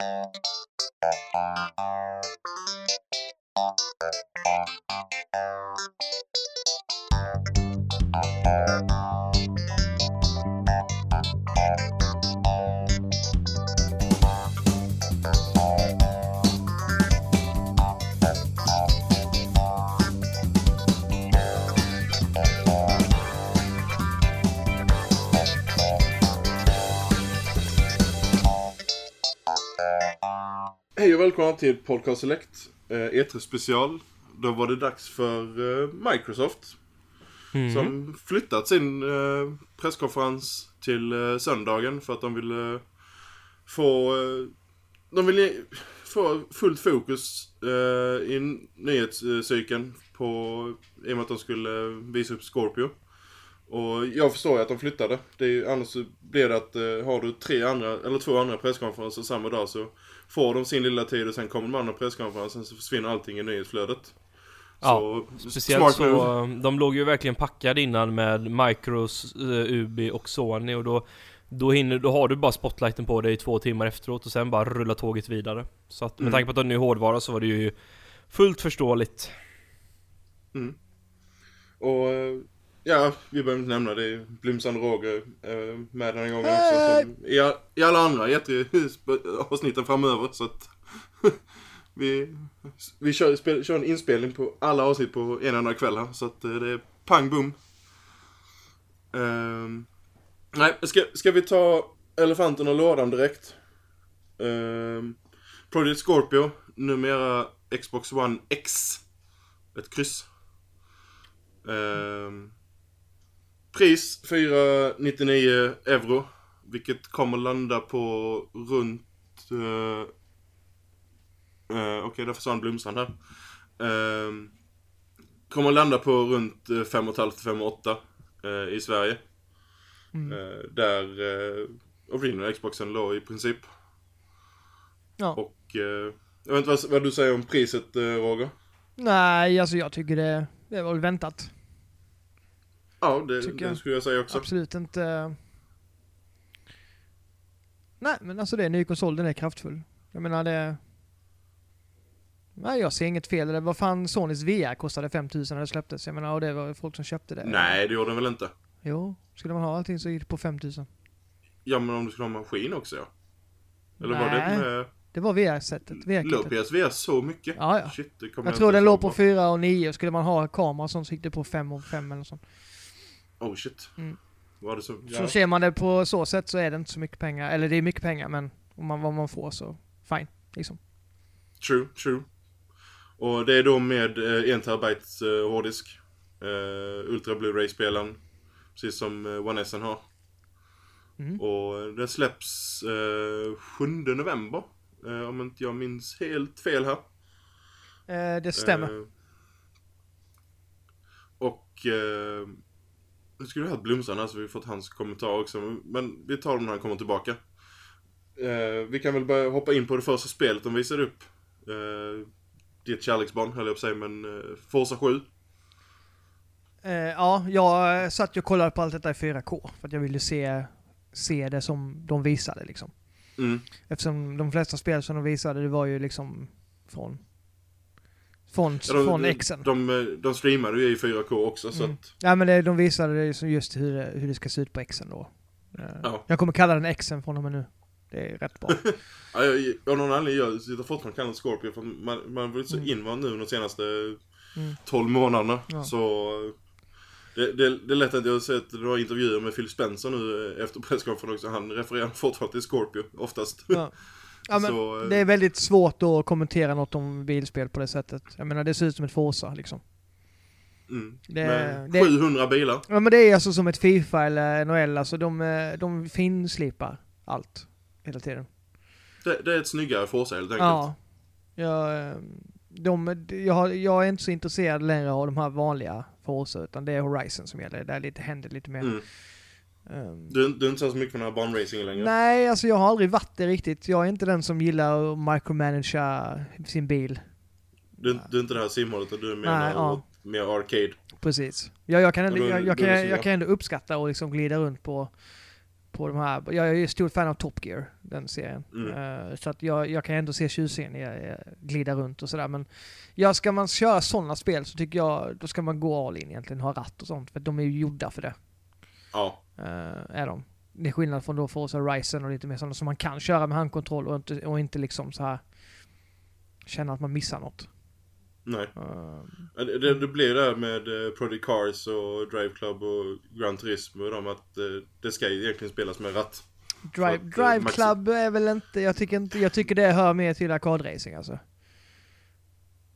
Hej och välkomna till Podcast Select eh, E3 special. Då var det dags för eh, Microsoft. Mm. Som flyttat sin eh, presskonferens till söndagen för att de ville få... De ville få fullt fokus i nyhetscykeln på... I och med att de skulle visa upp Scorpio. Och jag förstår ju att de flyttade. Det är ju, annars blir det att har du tre andra, eller två andra presskonferenser samma dag så får de sin lilla tid och sen kommer de andra presskonferensen så försvinner allting i nyhetsflödet. Ja, så, Speciellt så, move. de låg ju verkligen packade innan med Micros, uh, Ubi och Sony och då då, hinner, då har du bara spotlighten på dig i två timmar efteråt och sen bara rulla tåget vidare. Så att med Mm. tanke på att det är ny hårdvara så var det ju fullt förståeligt. Mm. Och eh, ja, vi behöver inte nämna det. är Blomstrand Roger eh, med den här gången också. Som i, I alla andra E3-avsnitten framöver. Så att vi, vi kör, spel, kör en inspelning på alla avsnitt på en enda kväll här. Så att eh, det är pang bom. Ehm, nej, ska, ska vi ta elefanten och lådan direkt? Um, Project Scorpio, numera Xbox One X. Ett kryss. Ehm, pris 499 euro. Vilket kommer landa på runt... Uh, uh, Okej, där försvann Blomstrand här. Ehm, kommer landa på runt uh, 5,5-5,8 uh, i Sverige. Mm. Eh, där uh, original Xboxen låg i princip. Ja. Och eh, jag vet inte vad, vad du säger om priset uh, Roger? Nej, alltså jag tycker det, det var väl väntat. Ja, det, det jag. skulle jag säga också. Absolut inte... Nej, men alltså det är en ny konsol, den är kraftfull. Jag menar det... Nej, jag ser inget fel i det. Vad fan, Sonys VR kostade 5000 när det släpptes. Jag menar, och det var folk som köpte det. Nej, det gjorde den väl inte? Jo, skulle man ha allting så gick det på 5000. Ja, men om du skulle ha maskin också ja. Eller var Nej. det med... Det var VR-sättet. Låg VR-kittet. PSVR så mycket? Ja, ja. Shit, kommer Jag tror den låg på bara. 4 och 9. Skulle man ha kamera och sånt så gick det på 5 och 5 eller sånt. Oh shit. Mm. Var så? Ja. Så ser man det på så sätt så är det inte så mycket pengar. Eller det är mycket pengar men om man, vad man får så fine. Liksom. True, true. Och det är då med eh, 1 terabyte eh, hårddisk. Eh, Ultra Blu-ray-spelaren. Precis som eh, One S har. Mm. Och eh, den släpps eh, 7 november. Eh, om inte jag minns helt fel här. Eh, det stämmer. Eh, och nu skulle ha haft Blomstrand här så vi har fått hans kommentar också. Men vi tar dem när han kommer tillbaka. Eh, vi kan väl börja hoppa in på det första spelet de visade upp. Eh, ditt kärleksbarn höll jag på att säga, men eh, Forza 7. Eh, ja, jag satt ju och kollade på allt detta i 4K. För att jag ville se, se det som de visade liksom. Mm. Eftersom de flesta spel som de visade det var ju liksom från från, Ja, de, från de, Xen. de, eh, de streamade ju i 4K också så Mm. att... Ja men det, de visade det just hur det, hur det ska se ut på Xen då. Eh, Ja. Jag kommer kalla den Xen från och med nu. Det är rätt bra. Ja, jag, av någon anledning jag sitter fortfarande kallar den Scorpio för man, man har så Mm. invand nu de senaste Mm. 12 månaderna. Ja. Så det, det, det är lätt att jag har sett några intervjuer med Phil Spencer nu eh, efter presskonferensen också. Han refererar fortfarande till Scorpio oftast. Ja. Ja, men Så, eh, det är väldigt svårt att kommentera något om bilspel på det sättet. Jag menar det ser ut som ett Forza liksom. mm. det- Med det- 700 bilar. Ja men det är alltså som ett Fifa eller NHL, alltså de, eh, de finslipar allt. Hela tiden. Det, det är ett snyggare Forza helt enkelt. Ja. Jag, eh, de, jag, jag är inte så intresserad längre av de här vanliga Forza, utan det är Horizon som gäller. Där lite, händer lite mer. Mm. Ehm, Du, du är inte så mycket för den här banracingen längre? Nej, alltså jag har aldrig varit det riktigt. Jag är inte den som gillar att micromanagera sin bil. Du, du är inte det här simhållet och du Nej, menar ja. mer arcade? Precis. Ja, jag, kan ändå, Ja, då är- jag, jag, är kan, jag kan ändå uppskatta och liksom glida runt på, på de här. Jag är ju stort fan av Top Gear, den serien. Mm. Eh, så att jag, jag kan ändå se tjusningen i att eh, glida runt och sådär. Men ja, ska man köra sådana spel så tycker jag då ska man gå all in egentligen, ha ratt och sånt. För de är ju gjorda för det. Ja. Eh, är de. Det är skillnad från då Forza Horizon och lite mer sådana som man kan köra med handkontroll och inte, och inte liksom så här känna att man missar något. Nej. Eh, Det, det, det blir det här med eh, Project Cars och Drive Club och Gran Turismo och de att det ska ju egentligen spelas med ratt. Drive, att, Drive Max- Club är väl inte, jag tycker inte, jag tycker det hör mer till arkadracing alltså.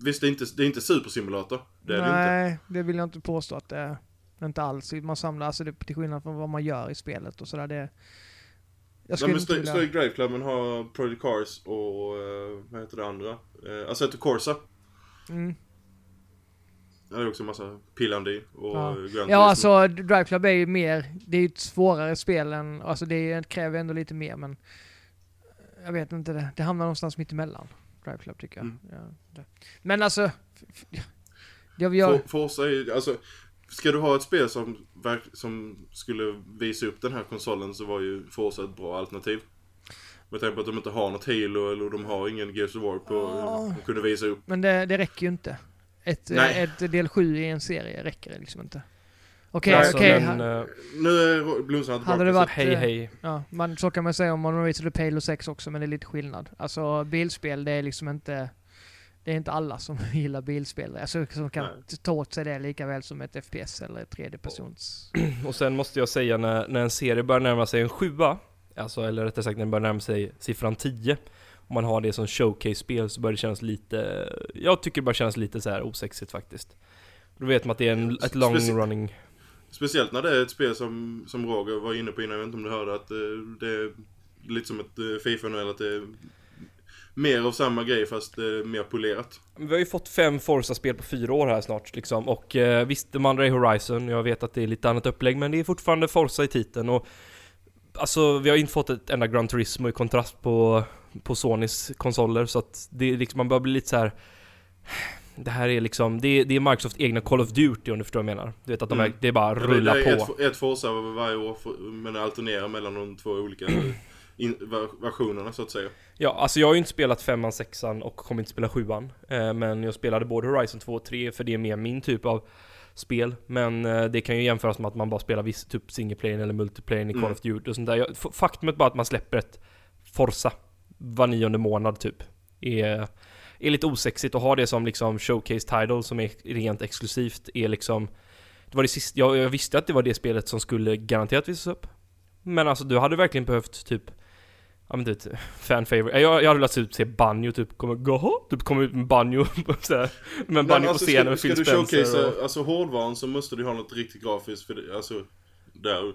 Visst, det är inte, det är inte supersimulator. Det är det ju inte. Nej, det vill jag inte påstå att det är. Inte alls. Man samlar, alltså det, till skillnad från vad man gör i spelet och sådär. Det, jag Nej, skulle men inte vilja... Stoic Drive Cluben har Project Cars och eh, vad heter det andra? Uh, Assetto Corsa. Mm. Det är också en massa pillande i. Och Ja. Gran Turismo. Ja, alltså Drive Club är ju mer, det är ju ett svårare spel än, alltså det är, kräver ändå lite mer men jag vet inte, det, det hamnar någonstans mitt emellan. Drive Club tycker jag. Mm. Ja, det. Men alltså, jag, jag, For- Forza är ju- alltså Ska du ha ett spel som, som skulle visa upp den här konsolen så var ju Forza ett bra alternativ. Med tanke på att de inte har något Halo eller de har ingen Gears of War på Ja. att kunna visa upp. men det, det räcker ju inte. Ett, Nej. ett del 7 i en serie räcker det liksom inte. Okej, Alltså, okej. men, ha- eh, Nu är Blomstrand tillbaka. Hade det varit- hej eh, hej. Ja, man, så kan man säga om man to the Pale 6 också, men det är lite skillnad. Alltså bilspel, det är liksom inte... Det är inte alla som gillar bilspel. Alltså som kan Nej. ta åt sig det lika väl som ett FPS eller ett tredjepersons... Och sen måste jag säga när, när en serie börjar närma sig en sjua, alltså eller rättare sagt när den börjar närma sig siffran 10, om man har det som showcase-spel så börjar det kännas lite, jag tycker det börjar kännas lite så här osexigt faktiskt. Då vet man att det är en, ett long Speci- running, Speciellt när det är ett spel som, som Roger var inne på innan, jag vet inte om du hörde att eh, det är lite som ett eh, Fifa nu, eller att det är mer av samma grej fast eh, mer polerat. Vi har ju fått fem Forza-spel på fyra år här snart liksom och eh, visst, de andra är Horizon, jag vet att det är lite annat upplägg men det är fortfarande Forza i titeln och Alltså vi har inte fått ett enda Gran Turismo i kontrast på, på Sonys konsoler så att det är liksom, man börjar bli lite så här. Det här är liksom, det är, det är Microsofts egna Call of Duty om du förstår vad jag menar. Du vet att de är, Mm. det är bara Ja, rulla det är på. Ett, ett Forza varje år för- men alternerar mellan de två olika versionerna så att säga. Ja, alltså jag har ju inte spelat femman, sexan och kommer inte spela sjuan. Eh, men jag spelade både Horizon 2 och 3 för det är mer min typ av spel. Men eh, det kan ju jämföras med att man bara spelar viss typ single player eller multiplayer i Call Mm. of Duty och sånt där. Jag, faktumet bara att man släpper ett Forza var nionde månad typ. Är, är lite osexigt och ha det som liksom showcase title som är rent exklusivt är liksom det var det sista, jag, jag visste att det var det spelet som skulle garanterat visas upp. Men alltså du hade verkligen behövt typ Ja men typ fan favorite. Jag, jag hade velat typ se Banjo typ kommer gå typ kommer ut med Banjo så här, med Banjo på alltså, scenen ska, med ska Phil du Spencer showcasea och, alltså hårdvaran så måste du ha något riktigt grafiskt för det, alltså där.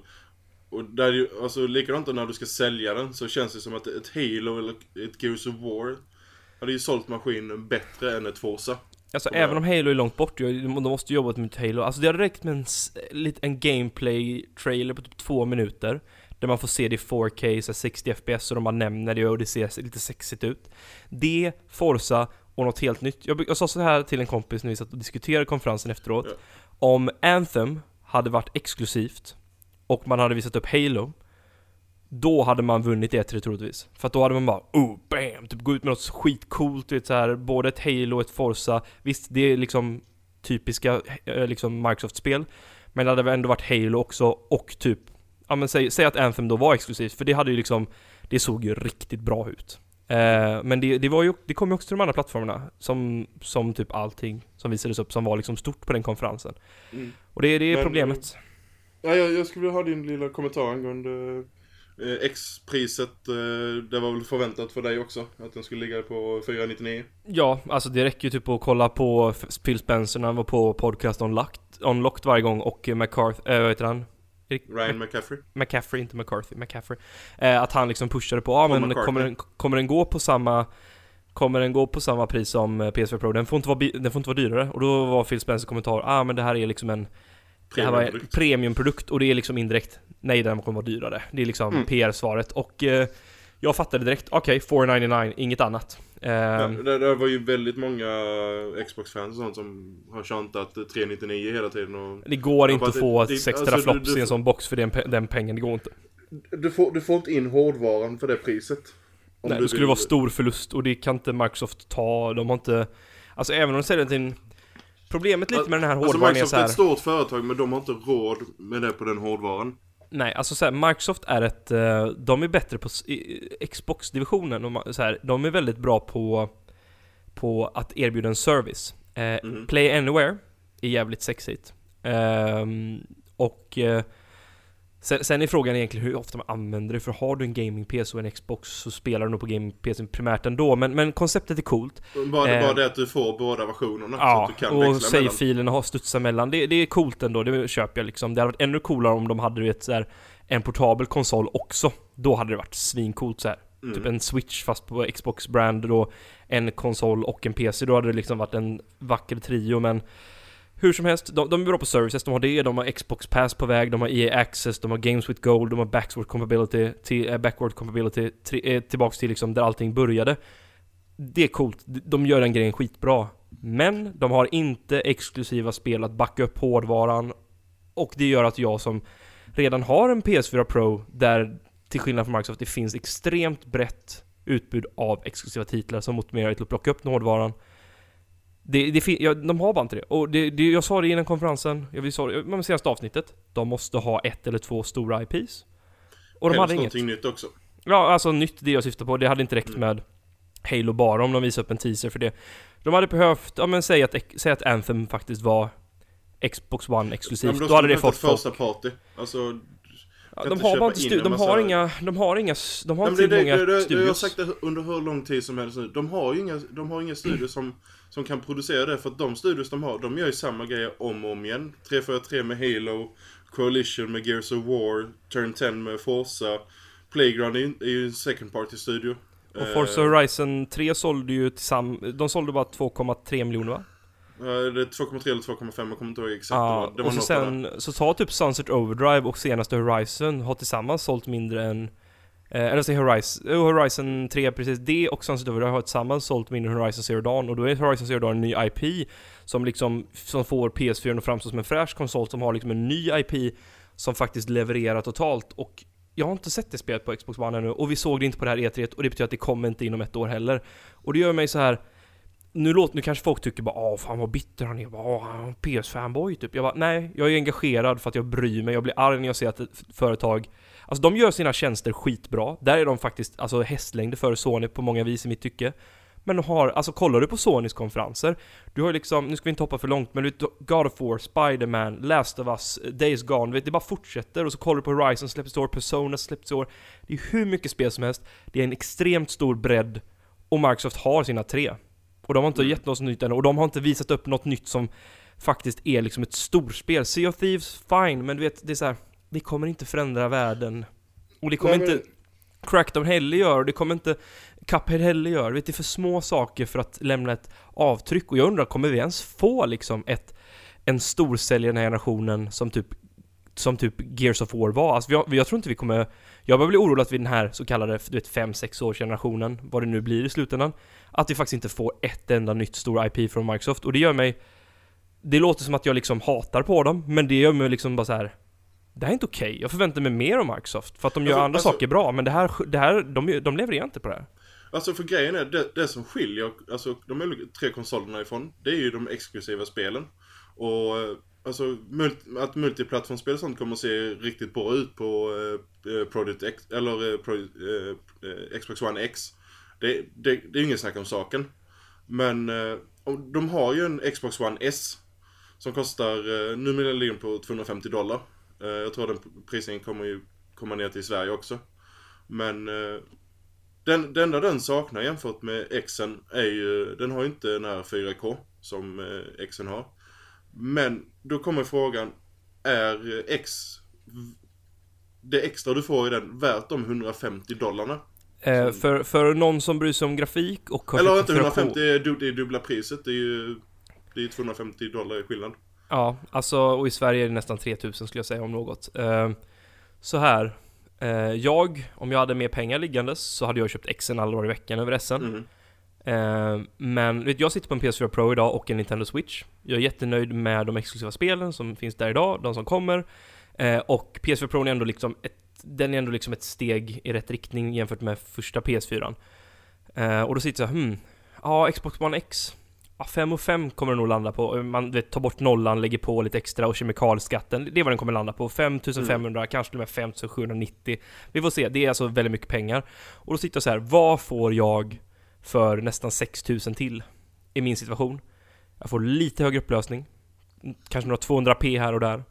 Och där är ju, alltså likadant när du ska sälja den så känns det som att ett Halo eller ett Gears of War hade ju sålt maskinen bättre än ett Forza. Alltså även om Halo är långt bort, de måste jobba med Halo. Alltså det hade räckt med en, en gameplay-trailer på typ två minuter. Där man får se det i 4K, så här 60 FPS och de bara nämner det och det ser lite sexigt ut. Det, Forza och något helt nytt. Jag, jag sa så här till en kompis när vi satt och diskuterade konferensen efteråt. Ja. Om Anthem hade varit exklusivt och man hade visat upp Halo. Då hade man vunnit E3 troligtvis. För att då hade man bara oh bam! Typ gå ut med något skitcoolt, du vet så här, både ett Halo och ett Forza. Visst, det är liksom typiska eh, liksom Microsoft-spel. Men det hade ändå varit Halo också och typ, ja men säg, säg att Anthem då var exklusivt, för det hade ju liksom, det såg ju riktigt bra ut. Eh, men det, det var ju, det kom ju också till de andra plattformarna, som, som typ allting som visades upp som var liksom stort på den konferensen. Mm. Och det, det är Men, problemet. Ja, jag, jag skulle vilja ha din lilla kommentar angående eh, X-priset. Eh, det var väl förväntat för dig också att den skulle ligga på 499. Ja, alltså det räcker ju typ att kolla på Phil Spencer när han var på podcast Unlocked, Unlocked varje gång och McCarthy, äh, vad heter han? Ryan McCaffrey. McCaffrey, inte McCarthy, McCaffrey. Eh, att han liksom pushade på, ja ah, men McCartney. kommer den, kommer den gå på samma Kommer den gå på samma pris som eh, PS4 Pro? Den får inte vara, den får inte vara dyrare. Och då var Phil Spencer kommentar, ah men det här är liksom en Det här var en Premiumprodukt. premiumprodukt och det är liksom indirekt Nej den kommer vara dyrare. Det är liksom Mm. PR-svaret och eh, Jag fattade direkt, okej 499, inget annat. Ja, Ehm, det, det var ju väldigt många Xbox-fans och sånt som har tjantat 399 hela tiden och... Det går inte att få det- det- 6 alltså, teraflops du- du i en sån box för den, den pengen, det går inte. du, får, du får inte in hårdvaran för det priset. Nej, du det skulle vara stor förlust och det kan inte Microsoft ta. De har inte... Alltså även om de säljer till en... Problemet lite med den här Alltså hårdvaran är Microsoft så är här... ett stort företag men de har inte råd med det på den hårdvaran. Nej, alltså så här, Microsoft är ett... eh, De är bättre på Xbox-divisionen. De är väldigt bra på, på att erbjuda en service. Eh, Mhm. Play Anywhere är jävligt sexigt. Ehm, och... Sen, sen är frågan egentligen hur ofta man använder det, för har du en gaming-PC och en Xbox så spelar du nog på gaming-PC primärt ändå, men, men konceptet är coolt. Bara, Eh. bara det att du får båda versionerna. så Ja, att du kan och save-filerna har studsat mellan. Det, det är coolt ändå, det köper jag liksom. Det hade varit ännu coolare om de hade du vet, så här, en portabel konsol också. Då hade det varit svincoolt så här. Mm. Typ en switch fast på Xbox brand då en konsol och en PC. Då hade det liksom varit en vacker trio men hur som helst, de, de är bra på services, de har det, de har Xbox Pass på väg, de har EA Access, de har Games with Gold, de har Backward Compatibility, till, äh, eh, backward compatibility tri, äh, tillbaks till liksom där allting började. Det är coolt, de de gör den grejen skitbra. Men de har inte exklusiva spel att backa upp hårdvaran och det gör att jag som redan har en PS4 Pro där till skillnad från Microsoft det finns extremt brett utbud av exklusiva titlar som motiverar till att plocka upp den hårdvaran. Det, det, ja, de har bara inte det. Och det, det, jag sa det innan konferensen, jag sa det i senaste avsnittet. De måste ha ett eller två stora IPs. Och de Helst hade inget. någonting nytt också. Ja, alltså nytt det jag syftar på. Det hade inte räckt Mm. med Halo bara om de visade upp en teaser för det. De hade behövt, ja men säg att, säg att Anthem faktiskt var Xbox One Ja, exklusivt. men då hade det fått folk. första party. Alltså, Ja, de har bara inte de har inga, de har inga, de har Ja, inte det, många det, det, jag har studios. sagt det under hur lång tid som helst nu. De har ju inga, de har inga studios som, som kan producera det. För att de studios de har, de gör ju samma grejer om och om igen. 343 med Halo, Coalition med Gears of War, Turn 10 med Forza. Playground är ju, är ju en second party studio. Och Forza Eh, Horizon 3 sålde ju tillsammans, de sålde bara 2,3 miljoner va? det är 2,3 eller 2,5, jag kommer inte ihåg exakt. Ja, det var, det var och så sen, så tar typ Sunset Overdrive och senaste Horizon har tillsammans sålt mindre än eh, eller säg Horizon, eh, Horizon 3 precis, det och Sunset Overdrive har tillsammans sålt mindre Horizon Zero Dawn och då är Horizon Zero Dawn en ny IP som liksom, som får PS4 att framstå som en fräsch konsol som har liksom en ny IP som faktiskt levererar totalt och jag har inte sett det spelet på Xbox One ännu och vi såg det inte på det här E3 och det betyder att det kommer inte inom ett år heller. Och det gör mig så här nu låter, nu kanske folk tycker bara åh fan vad bitter han är, bara, åh han är en PS-fanboy typ. Jag bara nej, jag är engagerad för att jag bryr mig, jag blir arg när jag ser att ett företag Alltså de gör sina tjänster skitbra, där är de faktiskt alltså hästlängder före Sony på många vis i mitt tycke. Men de har, alltså kollar du på Sonys konferenser Du har ju liksom, nu ska vi inte hoppa för långt men du vet God of War, Spider-Man, Last of Us, Days Gone, du vet, det bara fortsätter och så kollar du på Horizon släpps i år, Persona släpps i år. Det är hur mycket spel som helst, det är en extremt stor bredd och Microsoft har sina tre. Och de har inte Mm. gett något nytt än, och de har inte visat upp något nytt som faktiskt är liksom ett storspel. Sea of Thieves, fine, men du vet, det är så här, det kommer inte förändra världen. Och det kommer Nej, inte Crackdown heller gör, och det kommer inte Cuphead heller gör. Vet, det är för små saker för att lämna ett avtryck. Och jag undrar, kommer vi ens få liksom ett, en storsäljare den här generationen som typ som typ Gears of War var. Alltså, jag, jag tror inte vi kommer... Jag börjar bli orolig att vi den här så kallade, du vet, 5-6 års generationen, vad det nu blir i slutändan, att vi faktiskt inte får ett enda nytt stor IP från Microsoft. Och det gör mig... Det låter som att jag liksom hatar på dem, men det gör mig liksom bara så här. Det här är inte okej. Jag förväntar mig mer av Microsoft. För att de gör Alltså- andra alltså- saker bra, men det här, det här de, de levererar inte på det här. Alltså för grejen är, det, det som skiljer alltså, de olika tre konsolerna ifrån, det är ju de exklusiva spelen. Och eh, alltså mult, att multiplattformsspel och sånt kommer att se riktigt bra ut på eh, eh, Project X, eller eh, Pro, eh, eh, Xbox One X. Det, det, det är ingen snack om saken. Men eh, de har ju en Xbox One S som kostar, eh, nu ligger på 250 dollar. Eh, jag tror den prisningen kommer ju komma ner till Sverige också. Men eh, den, det enda den saknar jämfört med Xen är ju, den har ju inte den här 4K som eh, Xen har. Men då kommer frågan, är X, det extra du får i den värt de 150 dollarna? Eh, för, för någon som bryr sig om grafik och Eller inte en 150, det är, du- det är dubbla priset, det är ju det är 250 dollar i skillnad. Ja, alltså och i Sverige är det nästan 3000 skulle jag säga om något. Eh, så här. Eh, jag, om jag hade mer pengar liggandes så hade jag köpt Xen alla dagar i veckan över SN. Mhm. Eh, men vet, jag sitter på en PS4 Pro idag och en Nintendo Switch. Jag är jättenöjd med de exklusiva spelen som finns där idag, de som kommer. Eh, och PS4 Pro är ändå liksom ett den är ändå liksom ett steg i rätt riktning jämfört med första PS4. Eh, och då sitter jag hmm, ja Xbox One X, ja 5 och 5 kommer den nog landa på. Man vet, tar bort nollan, lägger på lite extra och kemikalskatten, det är vad den kommer landa på. 5500, Mm. kanske till och med 5790. Vi får se, det är alltså väldigt mycket pengar. Och då sitter jag så här, vad får jag för nästan 6000 till i min situation? Jag får lite högre upplösning, kanske några 200p här och där.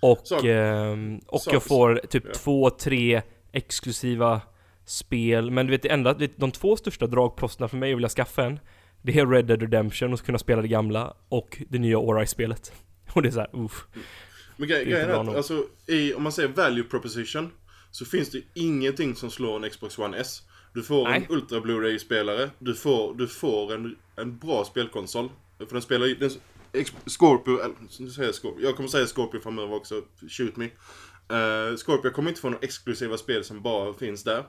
Och, ehm, och jag får typ ja. två, tre exklusiva spel. Men du vet, det enda, de två största dragposterna för mig att vilja skaffa en, det är Red Dead Redemption och kunna spela det gamla och det nya Ori-spelet. Och det är såhär, uff. Men är grejen är bra att, nog. alltså, i, om man säger value proposition, så finns det ingenting som slår en Xbox One S. Du får Nej. en Ultra Blu-ray-spelare, du får, du får en, en bra spelkonsol. För den spelar ju, den, Scorpio, eller nu säger jag Scorpio, jag kommer säga Scorpio framöver också, shoot me. Uh, Scorpio kommer inte få några exklusiva spel som bara finns där.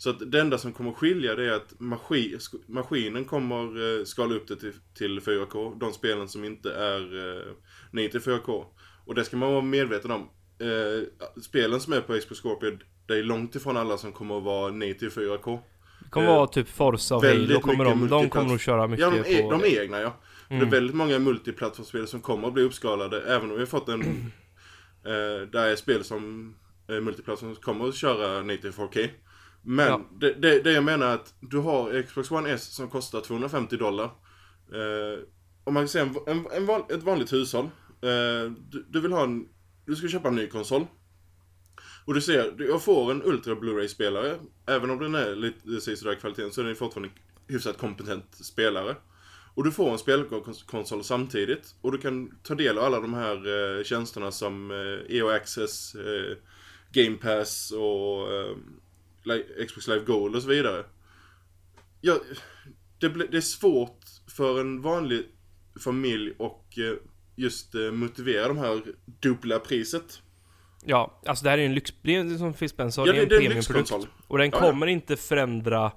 Så att det enda som kommer skilja det är att maskin, sk- maskinen kommer eh, skala upp det till, till 4K. De spelen som inte är eh, 9 till 4K. Och det ska man vara medveten om. Eh, spelen som är på Xbox Scorpio, det är långt ifrån alla som kommer att vara 9 till 4K. Det kommer Eh, vara typ Forza och Halo kommer de, de kommer nog köra mycket Ja, de är, på... de är egna ja. Det Mm. är väldigt många multiplattformsspel som kommer att bli uppskalade, även om vi har fått en... eh, där är spel som eh, multiplattform som kommer att köra 94K. Men Ja. det, det, det jag menar är att du har Xbox One S som kostar 250 dollar. Eh, om man säger en, en, en van, ett vanligt hushåll. Eh, du, du vill ha en... Du ska köpa en ny konsol. Och du ser, jag får en Ultra Blu-ray-spelare. Även om den är lite sådär kvaliteten så är den fortfarande en hyfsat kompetent spelare. Och du får en spelkonsol samtidigt. Och du kan ta del av alla de här eh, tjänsterna som eh, EO Access, eh, Game Pass och eh, Li- Xbox Live Gold och så vidare. Ja, det, det är svårt för en vanlig familj och eh, just eh, motivera de här dubbla priset. Ja, alltså det här är ju en lyx... Det är som sa, Ja, det är en en premiumprodukt. Och den Ja, ja. kommer inte förändra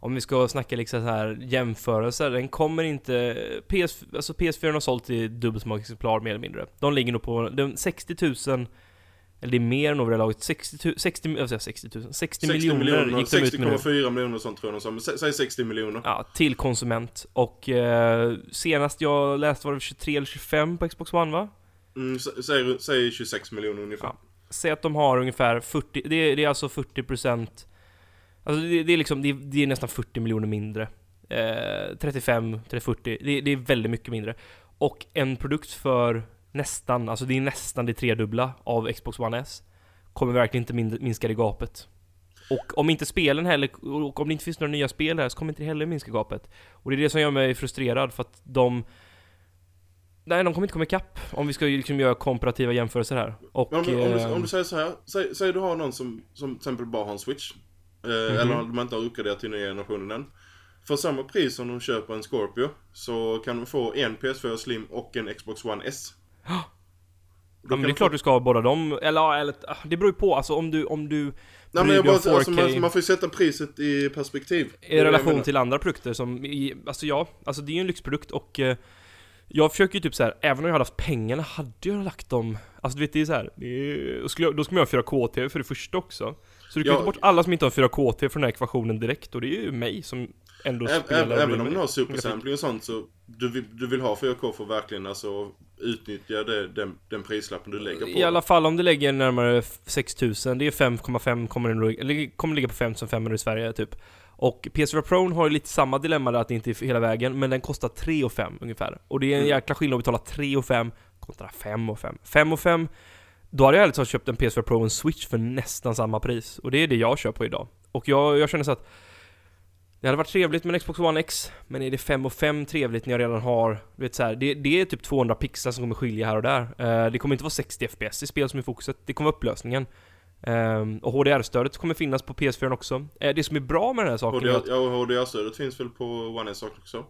om vi ska snacka liksom så här jämförelser, den kommer inte... PS, alltså PS4 har sålt i dubbelt så många exemplar mer eller mindre. De ligger nog på de 60 000, eller det är mer vid det laget, 60 000, 60, jag säger 60 000, 60, 60 miljoner, miljoner, gick de ut med nu. 60,4 miljoner och sånt tror jag de sa, men sä- säg 60 miljoner. Ja, till konsument. Och eh, senast jag läste var det 23 eller 25 på Xbox One va? Mm, sä- säg, säg 26 miljoner ungefär. Ja. Säg att de har ungefär 40, det är, det är alltså 40% Alltså det, det är liksom, det är, det är nästan 40 miljoner mindre eh, 35, 30, 40, det, det är väldigt mycket mindre Och en produkt för nästan, alltså det är nästan det tredubbla av Xbox One S Kommer verkligen inte min, minska det gapet Och om inte spelen heller, och om det inte finns några nya spel här så kommer inte det heller minska gapet Och det är det som gör mig frustrerad för att de Nej, de kommer inte komma ikapp om vi ska liksom göra komparativa jämförelser här. Och... Om, du- om, du, eh, om du säger så här, säg, säg du har någon som, som till exempel bara har en switch. Eh, Mhm. Eller de inte har uppgraderat till nya generationen än. För samma pris som de köper en Scorpio så kan de få en PS4 Slim och en Xbox One S. Ja men det är klart få- du ska ha båda dem, eller eller ah, det beror ju på alltså om du, om du Nej men jag bara, alltså, 4K man, man får ju sätta priset i perspektiv. I relation till andra produkter som, i, alltså ja, alltså det är ju en lyxprodukt och eh, jag försöker ju typ så här, även om jag hade haft pengarna hade jag lagt dem Alltså du vet det är så här, det är, då, skulle jag, då man ha 4K-TV för det första också Så du kan Ja. ju ta bort alla som inte har 4K-TV från den här ekvationen direkt och det är ju mig som ändå Ä- och Även om du har supersampling och sånt så du vill, du vill ha 4K för att verkligen alltså utnyttja det, den, den prislappen du lägger på I alla fall om du lägger närmare 6000, det är 5,5 kommer den kommer ligga på 5500 i Sverige typ. Och PS4 Pro har ju lite samma dilemma där att det inte är hela vägen, men den kostar 3 och 5 ungefär. Och det är en Mm. jäkla skillnad att betala 3 och 5 kontra 5 och 5. 5 och 5, då hade jag ärligt talat köpt en PS4 Pro och en Switch för nästan samma pris. Och det är det jag kör på idag. Och jag, jag känner så att det hade varit trevligt med en Xbox One X, men är det 5 och 5 trevligt när jag redan har, du vet så här, det, det är typ 200 pixlar som kommer skilja här och där. Eh, det kommer inte vara 60 FPS i spel som är fokuset, det kommer vara upplösningen. Ehm, och HDR-stödet kommer finnas på PS4 också. Eh, det som är bra med den här saken är HDR, att, ja, HDR-stödet finns väl på One S också?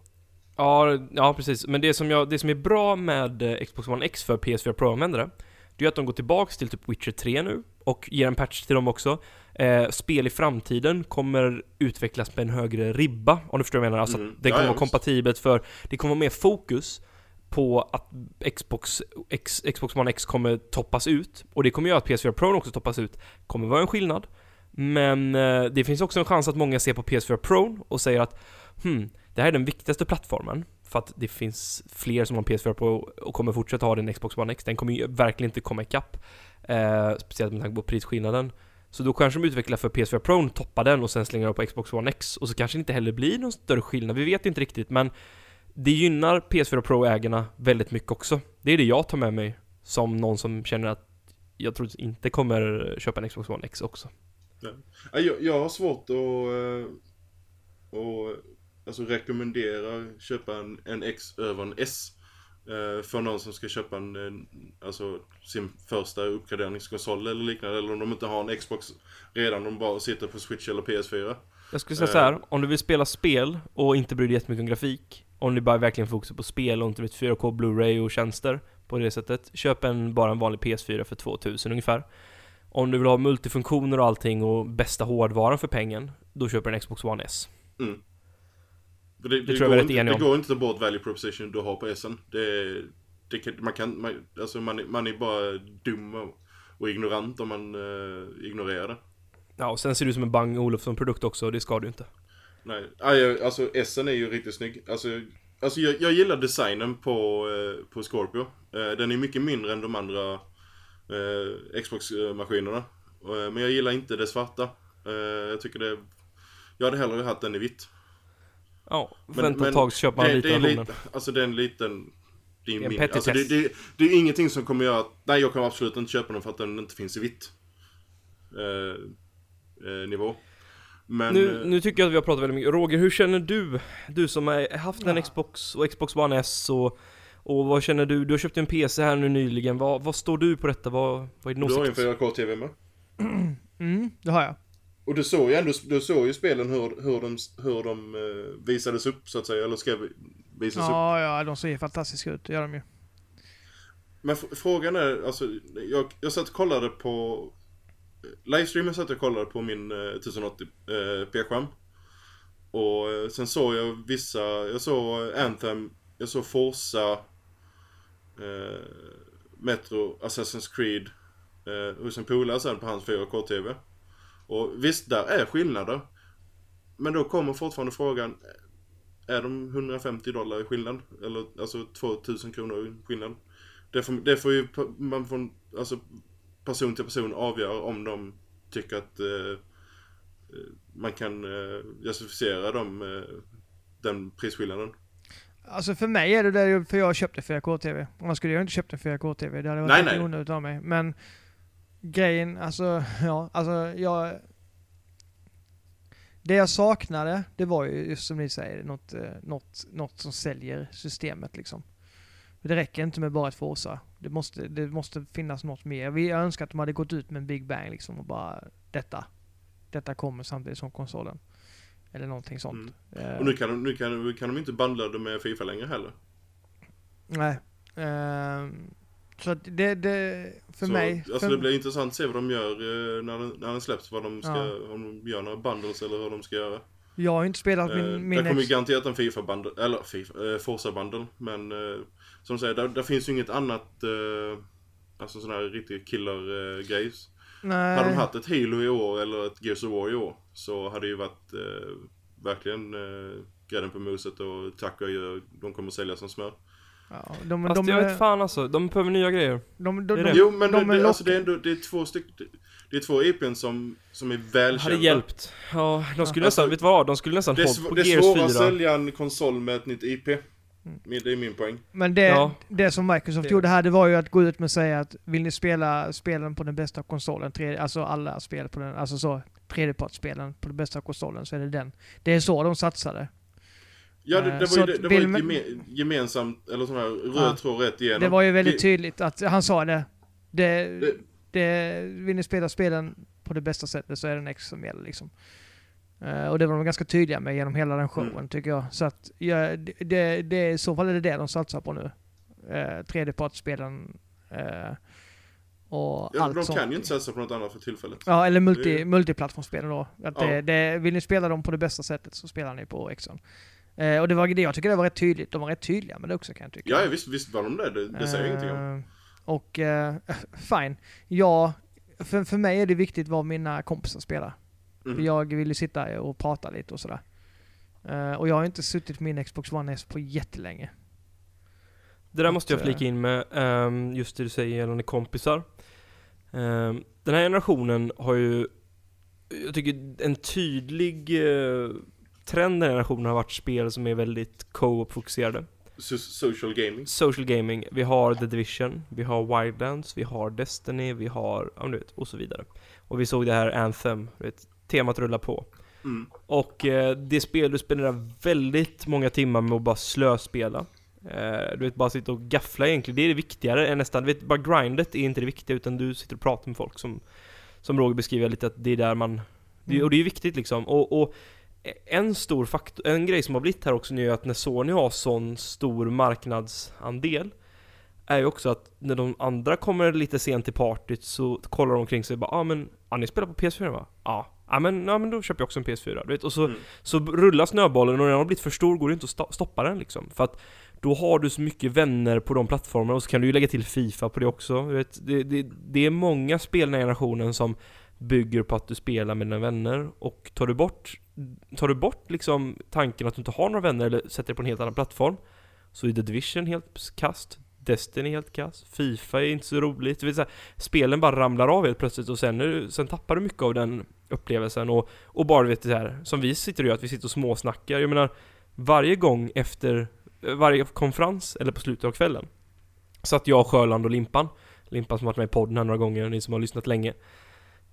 ja, ja precis, men det som, jag, det som är bra med eh, Xbox One X för PS4 Pro-användare, det är att de går tillbaks till typ Witcher 3 nu, och ger en patch till dem också. Eh, spel i framtiden kommer utvecklas med en högre ribba, om du förstår vad jag menar. Alltså Mm. att det kommer ja, vara kompatibelt för, det kommer vara mer fokus på att Xbox, X, Xbox One X kommer toppas ut. Och det kommer göra att PS4 Pro också toppas ut. Kommer vara en skillnad. Men eh, det finns också en chans att många ser på PS4 Pro och säger att hmm, det här är den viktigaste plattformen. För att det finns fler som har PS4 Pro och kommer fortsätta ha den Xbox One X. Den kommer ju verkligen inte komma ikapp. Eh, speciellt med tanke på prisskillnaden. Så då kanske de utvecklar för PS4 Pro, toppar den och sen slänger de på Xbox One X. Och så kanske det inte heller blir någon större skillnad. Vi vet inte riktigt men det gynnar PS4 Pro-ägarna väldigt mycket också. Det är det jag tar med mig som någon som känner att jag tror inte kommer köpa en Xbox One X också. Ja, jag, jag har svårt att, uh, alltså rekommendera köpa en, en X över en S. Uh, för någon som ska köpa en, en, alltså sin första uppgraderingskonsol eller liknande. Eller om de inte har en Xbox redan, de bara sitter på Switch eller PS4. Jag skulle säga så här, om du vill spela spel och inte bryr dig jättemycket om grafik, om du bara verkligen fokuserar på spel och inte vet 4K Blu-ray och tjänster på det sättet, köp en, bara en vanlig PS4 för 2000 ungefär. Om du vill ha multifunktioner och allting och bästa hårdvaran för pengen, då köper du en Xbox One S. Mm. Det, Det det, tror jag går vi är inte, rätt eniga det om. går inte att ta bort value proposition du har på S'en. Det, det kan, man kan, man, alltså man, är- man är bara dum och, och ignorant om man uh, ignorerar det. Ja, och sen ser du som en Bang Olufsson-produkt också, och det ska du inte. Nej, jag- alltså S'en är ju riktigt snygg. Alltså, alltså jag, jag gillar designen på, eh, på Scorpio. Eh, den är mycket mindre än de andra eh, Xbox-maskinerna. Eh, men jag gillar inte det svarta. Eh, jag tycker det... Jag hade hellre haft den i vitt. Ja, Men- vänta men ett tag så köper man det, lite det är av lite, lite, Alltså det är en liten... Det är, Det är en min, alltså det, det, det är ingenting som kommer göra att... Nej, jag kommer absolut inte köpa den för att den inte finns i vitt. Eh, eh, nivå. Men... nu, eh, nu tycker jag att vi har pratat väldigt mycket. Roger, hur känner du? Du som har haft en Ja. Xbox och Xbox One S och, och vad känner du? Du har köpt en PC här nu nyligen. Vad, vad står du på detta? Vad, vad är din du har ju en åsikt? 4K-TV med. Mm, det har jag. Och du såg ju ändå, du såg ju spelen hur, hur de, hur de eh, visades upp så att säga, eller ska vi- visas upp. Ja, ja, de ser fantastiska ut, det gör de ju. Men frågan är, alltså, jag, jag satt och kollade på, livestreamen satt jag och kollade på min eh, 1080 eh, p-skärm. Och eh, sen såg jag vissa, jag såg Anthem, jag såg Forza, eh, Metro, Assassin's Creed, eh, hos en polare sen på hans 4K-TV. Och visst, där är skillnader. Men då kommer fortfarande frågan, är de 150 dollar i skillnad? Eller alltså 2000 kronor i skillnad? Det får, det får ju man från, alltså person till person avgöra om de tycker att eh, eh, man kan eh, justifiera dem, eh, den prisskillnaden. Alltså för mig är det det, för jag köpte 4K-TV. Annars skulle jag inte köpt en 4K-TV. Det hade varit Nej, nej. onödigt av mig. Men grejen, alltså, ja, alltså jag... Det jag saknade, det var ju just som ni säger, något, eh, något, något som säljer systemet liksom. Det räcker inte med bara ett Forza. Det måste, det måste finnas något mer. Vi önskar att de hade gått ut med en Big Bang liksom och bara detta. Detta kommer samtidigt som konsolen. Eller någonting sånt. Eh, Och nu kan, de, nu kan, kan de inte bandla det med Fifa längre heller. Nej. Ehm, så att det, det, för så, mig... Alltså för, det blir intressant att se vad de gör eh, när, den, när den släpps, vad de ska, Ja. om de gör några bundles eller hur de ska göra. Jag har inte spelat Eh, min... min det kommer ex- ju garanterat en Fifa bundle, eller Fifa, eh, Forza bundle, men eh, som du säger, där, där finns ju inget annat, eh, alltså sån här riktig killer eh. Nej. Hade de haft ett Halo i år eller ett Gears of War i år så hade det ju varit eh, verkligen eh, grädden på moset och tack och de kommer sälja som smör. Ja, de, Fast de, jag vet fan alltså, de behöver nya grejer. de, de, det är de, det. Jo men de det, alltså det är ändå, det är två stycken, det är två IPn som, som är välkända. Hade hjälpt. Ja, de skulle Alltså, nästan, vet du vad? De skulle nästan Det är, hållit på det är Gears svårare att 4. sälja en konsol med ett nytt IP. Min- Det är min poäng. Men det, Ja. det som Microsoft Det- gjorde här, det var ju att gå ut med att säga att vill ni spela spelen på den bästa konsolen, tre, alltså alla spel på den, alltså så, tredjepartsspelen på den bästa konsolen, så är det den. Det är så de satsade. Ja det, Eh, det var så ju, det, det var ju man- geme, gemensamt, eller sån här röd Ja. tråd rätt igenom. Det var ju väldigt tydligt att han sa det. Det, Det- det, vill ni spela spelen på det bästa sättet så är det en X som gäller liksom. Eh, och det var de ganska tydliga med genom hela den showen Mm. tycker jag. Så att ja, det, det, i så fall är det det de satsar på nu. Uh, tredjepartsspelen eh, och Ja, allt de sånt. kan ju inte satsa på något annat för tillfället. Ja, eller multi, Det- multiplattformsspelen då. Att Ja. det, det, vill ni spela dem på det bästa sättet så spelar ni på Xen. Eh, och det var det jag tycker det var rätt tydligt. De var rätt tydliga med det också kan jag tycka. Ja, visst, visst var de det. Det, det säger jag ingenting om. Eh, Och eh, fine. Ja, för, för mig är det viktigt vad mina kompisar spelar. För Mm. jag vill ju sitta och prata lite och sådär. Eh, och jag har inte suttit på min Xbox One S på jättelänge. Det där måste jag Att, flika in med, ehm, just det du säger gällande kompisar. Ehm, den här generationen har ju, jag tycker en tydlig eh, trend den här generationen har varit spel som är väldigt co-op-fokuserade. So- social gaming. Social gaming, vi har The Division, vi har Wildlands, vi har Destiny, vi har, ja du vet, och så vidare. Och vi såg det här Anthem, du vet, temat rullar på. Mm. Och eh, det spel du spenderar väldigt många timmar med att bara slöspela. Eh, du vet, bara sitta och gaffla egentligen. Det är det viktigare än nästan, du vet, bara grindet är inte det viktiga utan du sitter och pratar med folk som Som Roger beskriver lite att det är där man det, Mm. Och det är viktigt liksom. Och, och en stor faktor, en grej som har blivit här också nu är att när Sony har sån stor marknadsandel är ju också att när de andra kommer lite sent till partyt så kollar de omkring sig och bara ah, men, ah, ni spelar på PS4 va? Ja. Ja men, ja men då köper jag också en PS4. Du vet? Och så, Mm. så rullar snöbollen och när den har blivit för stor går det inte att sto- stoppa den liksom. För att då har du så mycket vänner på de plattformarna och så kan du ju lägga till Fifa på det också. Du vet, det, det, det är många spel i den här generationen som bygger på att du spelar med dina vänner och tar du bort Tar du bort liksom tanken att du inte har några vänner eller sätter dig på en helt annan plattform Så är The Division helt kast Destiny helt kast Fifa är inte så roligt, du vet, säga, Spelen bara ramlar av helt plötsligt och sen, är sen tappar du mycket av den upplevelsen och, och bara du vet det här Som vi sitter och gör, att vi sitter och småsnackar. Jag menar Varje gång efter eh, Varje konferens eller på slutet av kvällen Satt jag, Sjöland och Limpan Limpan som varit med i podden här några gånger, ni som har lyssnat länge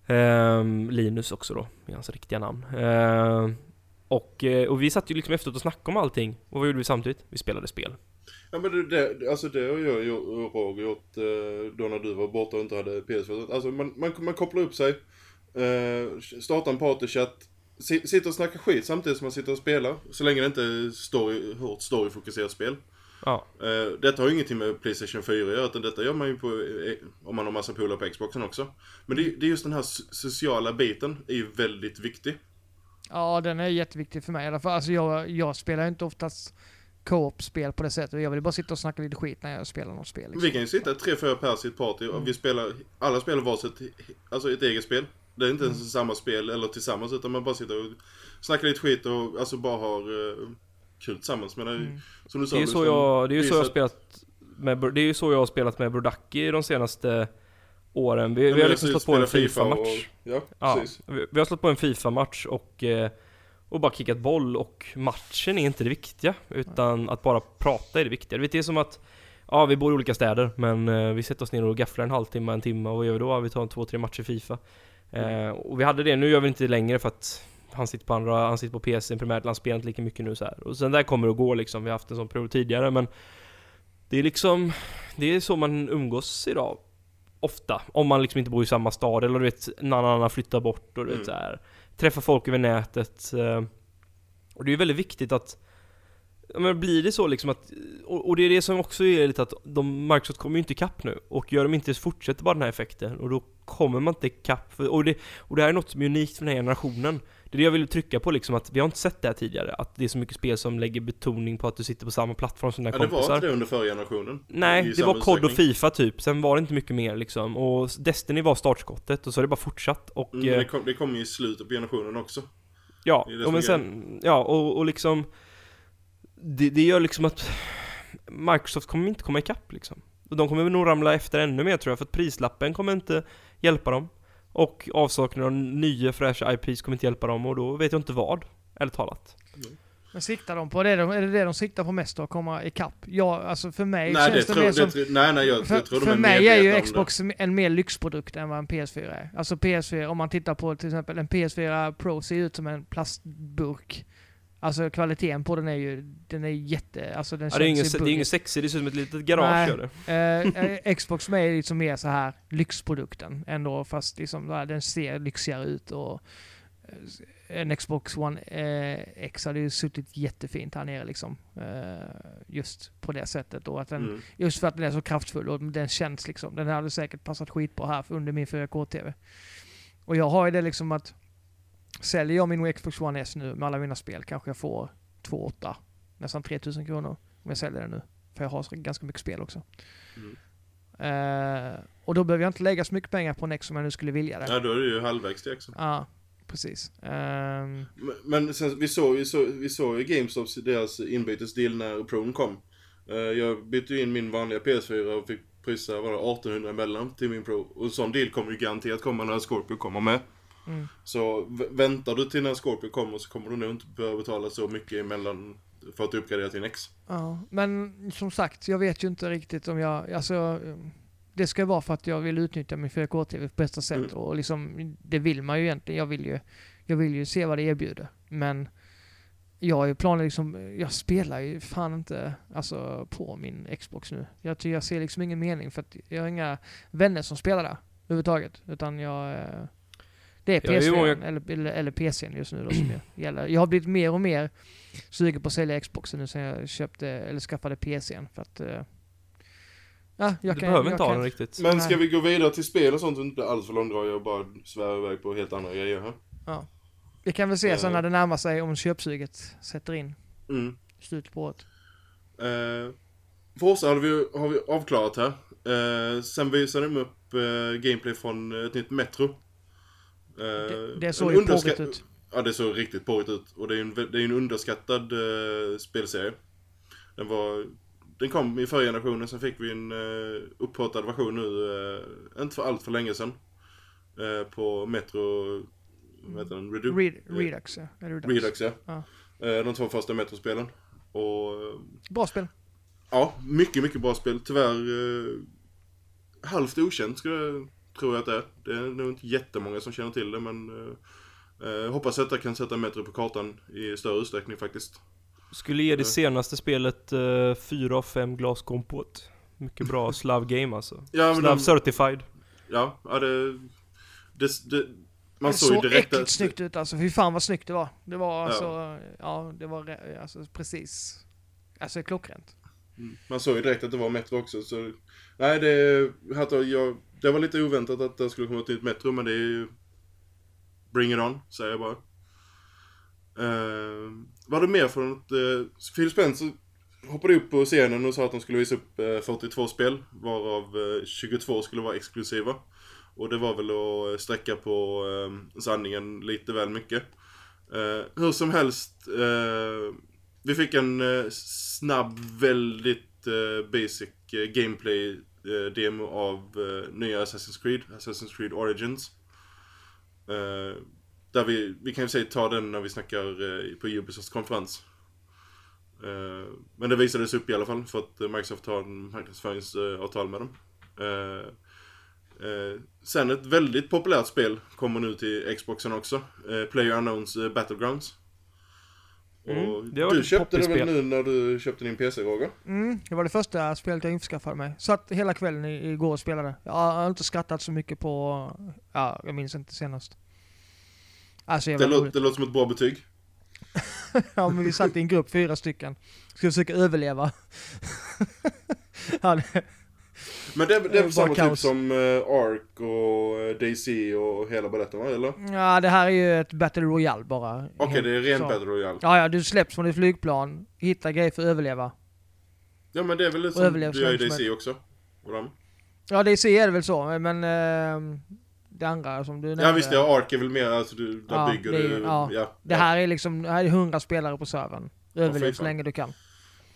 Eh, Linus också då, i hans riktiga namn. Ehm, eh, och, och vi satt ju liksom efteråt och snackade om allting. Och vad gjorde vi samtidigt? Vi spelade spel. Ja men det, det, alltså det har jag och Roger gjort eh, då när du var borta och inte hade PS4. Alltså man, man, man kopplar upp sig, eh, startar en partychatt, si- sitter och snackar skit samtidigt som man sitter och spelar. Så länge det inte är story, hårt storyfokuserat spel. Ja, Eh, detta har ju ingenting med Playstation 4 att göra, utan detta gör man ju på, eh, om man har massa polare på Xboxen också. Men det, det är just den här so- sociala biten är ju väldigt viktig. Ja, den är jätteviktig för mig i alla fall. Alltså jag, jag spelar inte oftast co-op-spel på det sättet. Jag vill bara sitta och snacka lite skit när jag spelar något spel. Liksom. Vi kan ju sitta tre, fyra pers i ett party och vi spelar, alla spelar varsitt, alltså ett eget spel. Det är inte ens samma spel eller tillsammans utan man bara sitter och snackar lite skit och alltså bara har uh, kul tillsammans. Men Mm. som du sa, det är så jag, det är ju så jag har spelat med, det är ju så jag har spelat med Brodacki de senaste åren. Vi, Ja, vi har liksom slått på en FIFA FIFA-match. Ja, Ja, precis. vi, vi har slått på en FIFA-match och, eh, och bara kickat boll och matchen är inte det viktiga. Utan att bara prata är det viktiga. Det är som att Ja, vi bor i olika städer, men eh, vi sätter oss ner och gafflar en halvtimme, en timme och vad gör vi då? Vi tar en två, tre matcher FIFA. Eh, och vi hade det, nu gör vi inte det längre för att han sitter på andra, han sitter på PC primärt, han spelar inte lika mycket nu så här. Och sen där kommer det att gå liksom, vi har haft en sån period tidigare men Det är liksom, det är så man umgås idag. Ofta, om man liksom inte bor i samma stad eller du vet, någon annan flyttar bort och du Mm. vet så här. Träffa folk över nätet. eh, Och det är väldigt viktigt att men blir det så liksom att, och, och det är det som också är lite att de, Microsoft kommer ju inte ikapp nu och gör de inte så fortsätter bara den här effekten och då kommer man inte ikapp för, och, det, och det här är något som är unikt för den här generationen Det är det jag vill trycka på liksom att vi har inte sett det här tidigare att det är så mycket spel som lägger betoning på att du sitter på samma plattform som dina Ja, det var kompisar inte det under förra generationen. Nej, det var COD och. Fifa typ, sen var det inte mycket mer liksom och Destiny var startskottet och så har det bara fortsatt och Mm, eh, det, kom, det kom ju i slutet på generationen också. Ja, och men sen, ja och, och liksom det, det gör liksom att Microsoft kommer inte komma ikapp liksom. Och de kommer nog ramla efter ännu mer tror jag, för att prislappen kommer inte hjälpa dem. Och avsaknaden av nya fräscha IPs kommer inte hjälpa dem och då vet jag inte vad, ärligt talat. Men siktar de på det? Är det det de siktar på mest då? Att komma ikapp? Ja, alltså för mig Nej, det känns det, tror, mer det, som... tror- nej, nej, jag, för jag tror de för är mig är ju Xbox en mer lyxprodukt än vad en PS4 är. Alltså PS4, om man tittar på till exempel en PS4 Pro ser ut som en plastburk. Alltså kvaliteten på den är ju, den är jätte, alltså den Ja, det är ingen, det är ingen sexig, det ser ut som ett litet garage Nej. Eh, eh, Xbox för mig är liksom mer så här lyxprodukten ändå, fast liksom, den ser lyxigare ut och eh, en Xbox One eh, X hade ju suttit jättefint här nere liksom. Eh, just på det sättet och att den, Mm. just för att den är så kraftfull och den känns liksom, den hade säkert passat skitbra här under min 4K-TV. Och jag har ju det liksom att säljer jag min Xbox One S nu med alla mina spel kanske jag får 2 8 nästan 3000 kronor om jag säljer den nu. För jag har så- ganska mycket spel också. Mm. Eh, och då behöver jag inte lägga så mycket pengar på en X om jag nu skulle vilja det. Ja, då är det ju halvvägs till också. Ja, precis. Ehm, Men- Men sen, vi såg vi såg, vi såg ju GameStops deras inbytesdeal när Pron kom. Eh, Jag bytte ju in min vanliga PS4 och fick prisa var det 1800 emellan till min Pro. Och en sån deal kommer ju garanterat komma när Scorpio kommer med. Mm. Så väntar du till när Scorpio kommer så kommer du nog inte behöva betala så mycket emellan för att uppgradera till en X. Ja, men som sagt, jag vet ju inte riktigt om jag, alltså eh, det ska vara för att jag vill utnyttja min 4K-TV på bästa sätt Mm. och liksom, det vill man ju egentligen. Jag vill ju, jag vill ju se vad det erbjuder. Men jag har ju planer liksom, jag spelar ju fan inte alltså, på min Xbox nu. Jag, jag ser liksom ingen mening för att jag har inga vänner som spelar där överhuvudtaget. Utan jag, eh, det är Jag är ju PS4 många- eller, eller, eller PCn just nu då som jag gäller. Jag har blivit mer och mer sugen på att sälja Xboxen nu sen jag köpte, eller skaffade PCn för att... eh, ja, jag du kan, behöver jag inte ha kan, den riktigt. Men ska vi gå vidare till spel och sånt och inte bli alldeles för långdragna och bara svära iväg på helt andra grejer här? Vi kan väl se sen Eh. när det närmar sig om köpsuget sätter in Mm. i slutet på året. Eh, Forza har vi, har vi avklarat här. Eh, sen visade de upp eh, gameplay från ett nytt Metro. Eh, Det, det såg ju underskatt- porrigt ut. Ja, det såg riktigt porrigt ut. Och det är ju en, det är en underskattad eh, spelserie. Den var... Den kom i förra generationen, sen fick vi en uh, upphottad version nu, eh, inte för allt för länge sedan. eh, på Metro... Vad heter den? Redu- Red, Redux, ja. Redux. Redux, ja. Ja. De två första Metro-spelen. Och... Bra spel. Ja, mycket, mycket bra spel. Tyvärr halvt okänt skulle jag, tror jag att det är. Det är nog inte jättemånga som känner till det men eh, eh, hoppas att jag kan sätta Metro på kartan i större utsträckning faktiskt. Skulle ge det Ja. senaste spelet uh, 4 av 5 glas kompot. Mycket bra slav game alltså. Ja, men Slav de, certified. ja, ja det, det, det man det såg ju såg direkt äckligt att, snyggt ut alltså. Fy fan vad snyggt det var. Det var Ja. alltså, ja det var alltså precis. Alltså klockrent. Mm, man såg ju direkt att det var Metro också så nej det, hade jag, det var lite oväntat att det skulle komma ett nytt Metro men det är ju Bring it on, säger jag bara. Eh, uh, var det mer för något? Uh, Phil Spencer hoppade upp på scenen och sa att de skulle visa upp eh, uh, 42 spel, varav uh, 22 skulle vara exklusiva. Och det var väl att sträcka på uh, sanningen lite väl mycket. Hur som helst, vi fick en snabb, väldigt basic gameplay eh, demo av eh, nya Assassin's Creed, Assassin's Creed Origins. Eh, där vi, vi kan ju säga ta den när vi snackar eh, på Ubisofts konferens. Eh, men det visades upp i alla fall för att Microsoft har en marknadsföringsavtal med dem. Eh, eh, sen ett väldigt populärt spel kommer nu till Xboxen också. Eh, Player Unknowns eh, Battlegrounds. Mm, det du köpte det väl nu när du köpte din PC Roger? Mm, det var det första spelet jag införskaffade mig. Satt hela kvällen i- igår och spelade. Jag har inte skrattat så mycket på, ja, jag minns inte senast. Alltså Det, lå- det låter som ett bra betyg. Ja men vi satt i en grupp, fyra stycken. Skulle försöka överleva. ja, det, Men det, det är Eh, väl bara samma typ kaos. som uh, Ark och uh, DC och hela baletten va? Eller? Okej, ja, det här är ju ett Battle Royale bara. det är ren Så. Battle Royale. Ja, ja, du släpps från ditt flygplan, hittar grejer för att överleva. Ja men det är väl det som du gör i DC också? Dem. Ja, DC är det väl så, men ehm, det andra som du nämnde. Ja visst, ja, Ark är väl mer, alltså du, där Ja, bygger det du... ja. ja, Det här är liksom, det här är 100 spelare på servern. Överlev så länge du kan.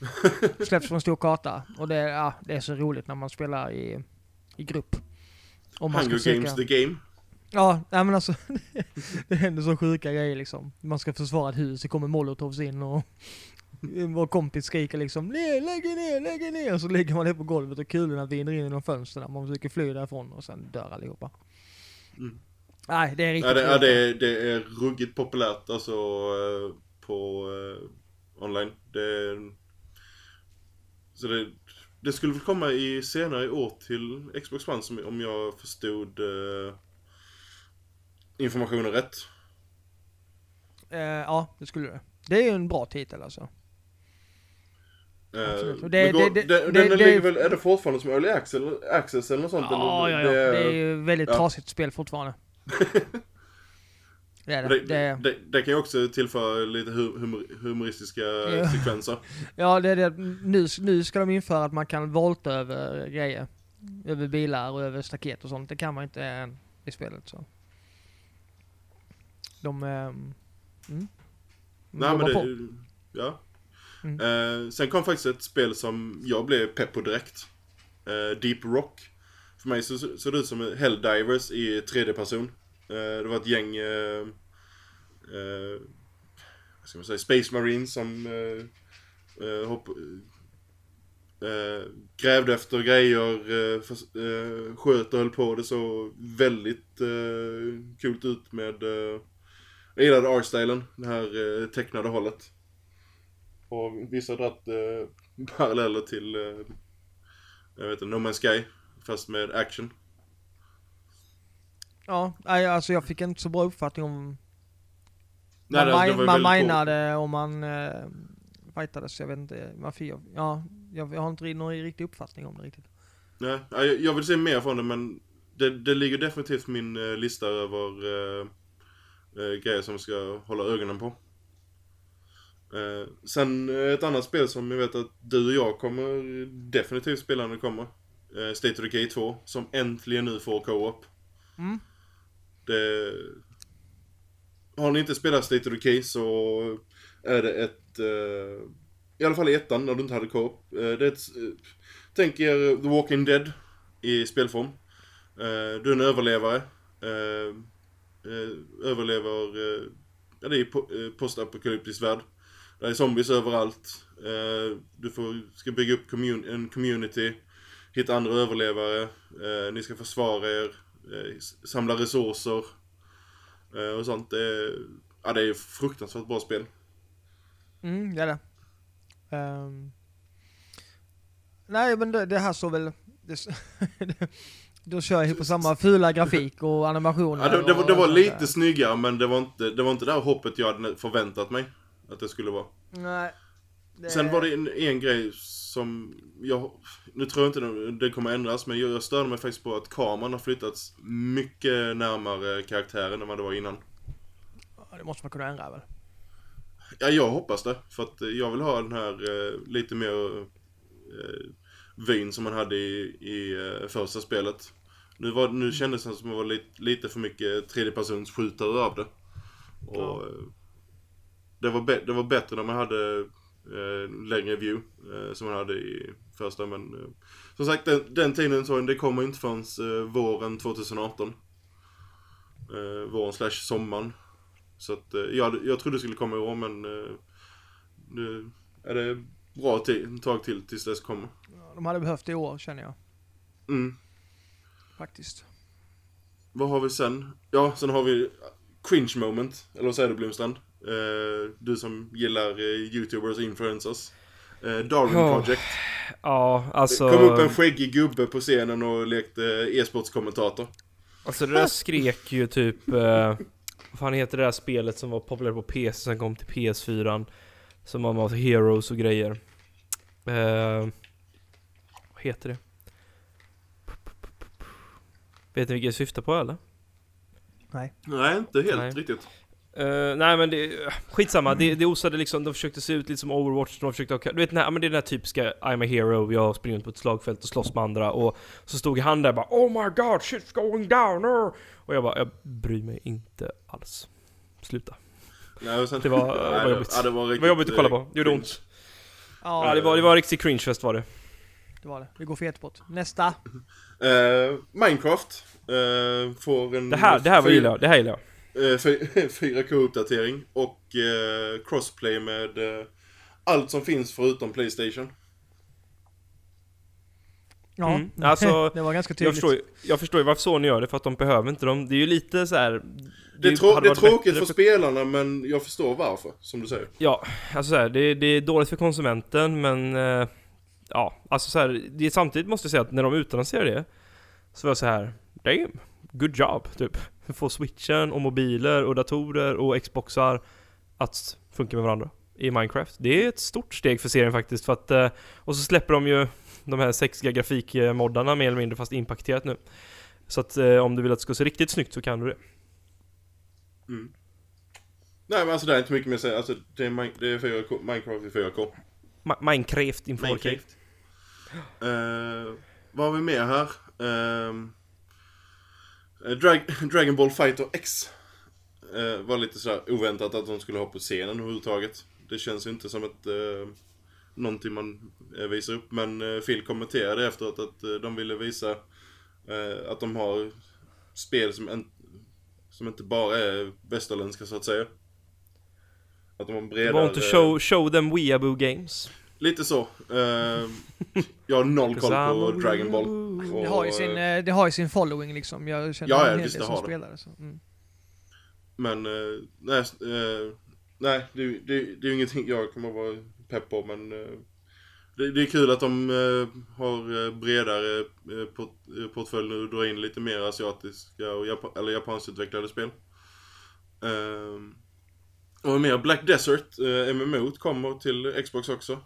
Släpps på en stor karta. Och det, är- ja, det är så roligt när man spelar i, i grupp. Om man Hunger. Games the Game. Ja, nej men alltså. det händer så sjuka grejer liksom. Man ska försvara ett hus, det kommer molotovs in och vår kompis skriker liksom ner, lägg er ner, lägg er ner. Och så ligger man ner på golvet och kulorna viner in genom fönstren. Man försöker fly därifrån och sen dör allihopa. Mm. Nej, det är riktigt Ja, det, ja det, det är ruggigt populärt alltså eh, på eh, online. Det, är- så det, det skulle väl komma i senare i år till Xbox One som, om jag förstod eh, informationen rätt. Eh, ja, det skulle det. Det är ju en bra titel alltså. Eh, Absolut. Och det, går, det- det, den, den ligger väl, är det fortfarande som Early Access, access eller något sånt? Ja, eller, ja, ja. Det är ju väldigt ja. trasigt spel fortfarande. Det är det. Det, det, det, kan ju också tillföra lite hu- humor, humoristiska Ja. sekvenser. Ja, det är det. Nu, nu ska de införa att man kan volta över grejer. Över bilar och över staket och sånt. Det kan man inte än i spelet så. De... ehm, mm. De Nej men det, på. ja. Mm. Eh, sen kom faktiskt ett spel som jag blev pepp på direkt. Eh, Deep Rock. För mig så så- såg det ut som Helldivers i tredje person. Eh, Eh, det var ett gäng eh, eh, vad ska man säga, Space Marines som eh, eh, hopp, eh, grävde efter grejer, eh, förs- eh, sköt och höll på. Det såg väldigt eh, coolt ut med eh, jag gillade artstylen, det här eh, tecknade hållet. Och vissa har dragit eh, paralleller till eh, jag vet inte, No Man's Sky. Fast med action. Ja, nej, alltså jag fick inte så bra uppfattning om... Nej, man det- det man minade och man uh, fightades, jag vet inte, jag, Ja, jag, jag har inte någon riktig uppfattning om det riktigt. Nej, ja, jag jag vill se mer från det men det, det ligger definitivt på min eh, lista över eh, eh, grejer som jag ska hålla ögonen på. Eh, sen eh, ett annat spel som jag vet att du och jag kommer definitivt spela när det kommer. Eh, State of the Decay 2, som äntligen nu får co-op. Mm. Det... Har ni inte spelat State of Decay så är det ett... Eh, I alla fall i ettan när du inte hade co Eh, det är ett... Eh, tänk er The Walking Dead i spelform. Eh, du är en överlevare. Eh, överlever... Ja, det är postapokalyptisk värld. Det är zombies överallt. Du får, ska bygga upp commun- en community. Hitta andra överlevare. Ni ska försvara er. Eh, samla resurser. Eh, och sånt. Det ja, det är fruktansvärt bra spel. Mm, det är det. Ehm. nej, men det, det här såg väl... Det, då kör jag på samma fula grafik och animationer. Ja, det, det, var, det var lite där. snyggare men det var inte det var inte det här hoppet jag hade förväntat mig. Att det skulle vara. Nej. Det, Sen var det en, en grej som jag, nu tror jag inte det, kommer ändras, men jag, jag störde mig faktiskt på att kameran har flyttats mycket närmare karaktären än vad det var innan. Ja, Det måste man kunna ändra väl? Ja, jag hoppas det. För att jag vill ha den här eh, lite mer eh, vyn som man hade i, i eh, första spelet. Nu, var, nu kändes det som att det var lite, lite för mycket tredjepersons skjutare av det. Och Ja. eh, det, var det var bättre när man hade längre view eh, som man hade i första men eh, Som sagt den, den tiden så det kommer inte förrän eh, våren 2018. Eh, våren slash sommaren. Så att eh, jag, jag trodde det skulle komma i år men eh, nu är det bra ett tag till tills dess kommer. De hade behövt det i år känner jag. Mm. Faktiskt. Vad har vi sen? Ja, sen har vi cringe moment. Eller vad säger du Blomstrand? Eh, du som gillar eh, youtubers och influencers. Eh, Darwin Ja, Project. Ja, alltså... Det kom upp en skäggig gubbe på scenen och lekte e-sportskommentator. Alltså det där skrek ju typ... Eh, vad fan heter det där spelet som var populärt på PC, sen kom till PS4 Som var massa Heroes och grejer. Eh, vad heter det? Vet ni vilket jag syftar på eller? Nej. Nej, inte helt Nej. riktigt. Eh, nej men det, skitsamma, det, det osade liksom, de försökte se ut lite som Overwatch, de försökte ha, du vet den här, men det är den här typiska I'm a hero, jag springer ut på ett slagfält och slåss med andra och så stod han där bara Oh my god, shit's going down! uh." Och jag bara, jag bryr mig inte alls. Sluta. Nej, och sen, Det var- Nej, var jobbigt. Ja, det var riktigt, Det var jobbigt att kolla eh, på, det gjorde ont. Ja, Ja, det var, det var en riktig cringefest var det. det var det. Vi går för jättebort. Nästa. Eh, Minecraft eh, får en... Det här, det här var gillar jag, det här gillar jag. Eh, fy- 4K-uppdatering och eh, crossplay med eh, allt som finns förutom Playstation. Ja, Mm, alltså, det var ganska Jag tydligt. förstår, ju, jag förstår ju varför Sony gör det, för att de behöver inte dem. Det är ju lite så här. Det är, trå- det är tråkigt för spelarna men jag förstår varför, som du säger. Ja, alltså så här, det, det är dåligt för konsumenten men... Eh, ja, alltså så här, det är samtidigt måste jag säga att när de utannonserade det Så var jag så här, damn, good job, typ. Få switchen och mobiler och datorer och xboxar att funka med varandra i Minecraft. Det är ett stort steg för serien faktiskt för att... Eh, och så släpper de ju de här 6G grafikmoddarna mer eller mindre fast inpaketerat nu. Så att eh, om du vill att det ska se riktigt snyggt så kan du det. Mm. Nej men alltså det är inte mycket mer att säga. Alltså det är, Min- det är 4K, Minecraft i 4K. Ma- Minecraft in 4K. Minecraft. Eh, vad har vi mer här? Eh, Drag Dragon Ball Fighter X. Eh, var lite sådär oväntat att de skulle ha på scenen överhuvudtaget. Det känns ju inte som ett... Uh, någonting man eh, visar upp. Men uh, Phil kommenterade efteråt att eh, de ville visa eh, att de har spel som, en, som inte bara är västerländska så att säga. Att de har en bredare... want to show, show them weeaboo games. Lite så. Eh, jag har noll koll på Dragon Ball. Och, Det har ju sin, eh, det har ju sin following liksom. Jag känner Ja, ja, en hel visst, del det som har det. spelar det. Så. Mm. Men, eh, nej, eh, nej det, det, det är ju ingenting jag kommer vara pepp på men det, det är kul att de har bredare port, portfölj nu och drar in lite mer asiatiska och Japan, eller japansk-utvecklade spel. Eh, och mer Black Desert, eh, MMO, kommer till Xbox också.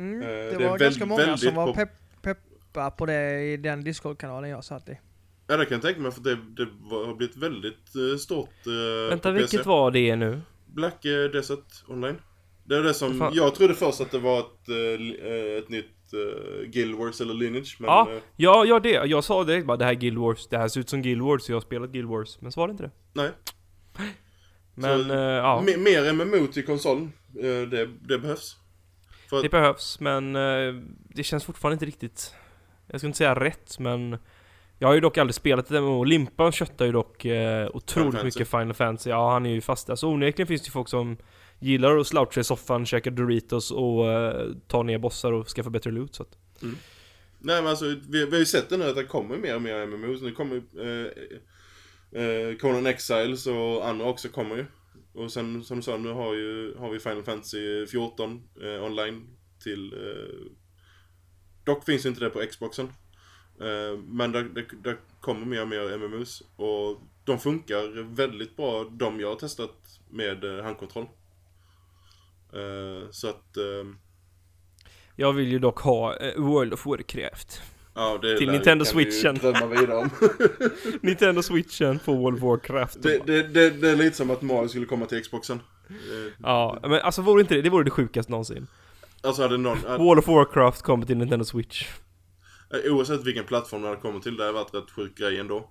Mm. Eh, Det det var ganska många som var pepp, peppa på det i den Discord-kanalen jag satt i. Ja det kan jag tänka mig för det, det har blivit väldigt eh, stort eh, Vänta, vilket PC. var det nu? Black eh, Desert Online. Det är det som, Fan. jag trodde först att det var ett, ett nytt uh, Guild Wars eller Lineage men... Ja. eh, Ja, ja det. Jag sa direkt bara det här är Guild Wars. Det här ser ut som Guild Wars, så jag har spelat Guild Wars. Men så var det inte det. nej. Men Så, eh, ja, Me- mer MMO till konsol. eh, det, det behövs. För det behövs. Men eh, det känns fortfarande inte riktigt... Jag ska inte säga rätt, men... Jag har ju dock aldrig spelat ett MMO. Limpan köttar ju dock eh, otroligt Fantasy. mycket Final Fantasy. Ja, han är ju fast. Alltså onekligen finns det ju folk som gillar att sloucha i soffan, käka Doritos och eh, ta ner bossar och skaffa bättre loot. Så att. nej men alltså, vi, vi har ju sett det nu att det kommer mer och mer MMOs. Nu kommer eh, eh, Conan Exiles och andra också kommer ju. Och sen som du sa, nu har, ju, har vi Final Fantasy 14 eh, online till... Eh, dock finns inte det på Xboxen. Eh, men det, där, där, kommer mer och mer MMOs. Och de funkar väldigt bra, de jag har testat med eh, handkontroll. Eh, så att... Eh, Jag vill ju dock ha eh, World of Warcraft ja, det Till Nintendo Switchen. Nintendo Switchen på World of Warcraft. det, det, det, det är lite som att Mario skulle komma till Xboxen. Eh, Ja, men alltså vore inte det, det vore det sjukaste någonsin. Alltså hade någon... Att, World of Warcraft kommer till Nintendo Switch. eh, oavsett vilken plattform det hade kommit till, det hade varit rätt sjuk grej ändå.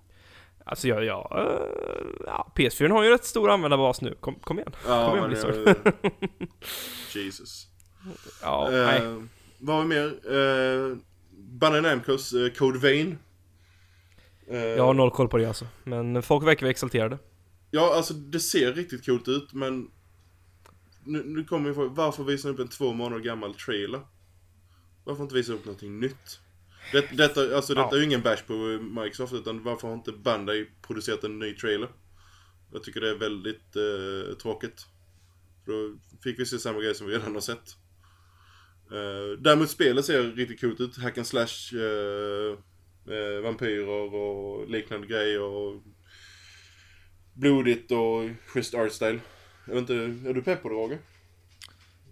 Alltså ja, ja, eh, ja PS4 har ju rätt stor användarbas nu. Kom, kom igen. Ja, Kom igen, Blizzard. eh, Jesus. Ja, Eh, nej. Vad har vi mer? Uh, Bandai Namcos uh, Code Vein. Eh, Jag har noll koll på det alltså. Men folk verkar vara exalterade. Ja, alltså det ser riktigt coolt ut, men... Nu, nu kommer vi få, varför visar ni upp en två månader gammal trailer? Varför inte visa upp någonting nytt? Det, detta, alltså detta Ja. är ju ingen bash på Microsoft, utan varför har inte Bandai producerat en ny trailer? Jag tycker det är väldigt eh, tråkigt. För då fick vi se samma grej som vi redan har sett. Uh, däremot spelet ser riktigt coolt ut. Hack and slash, eh, eh, vampyrer och liknande grejer. Och blodigt och schysst artstyle. Jag vet inte, är du pepp på det Roger?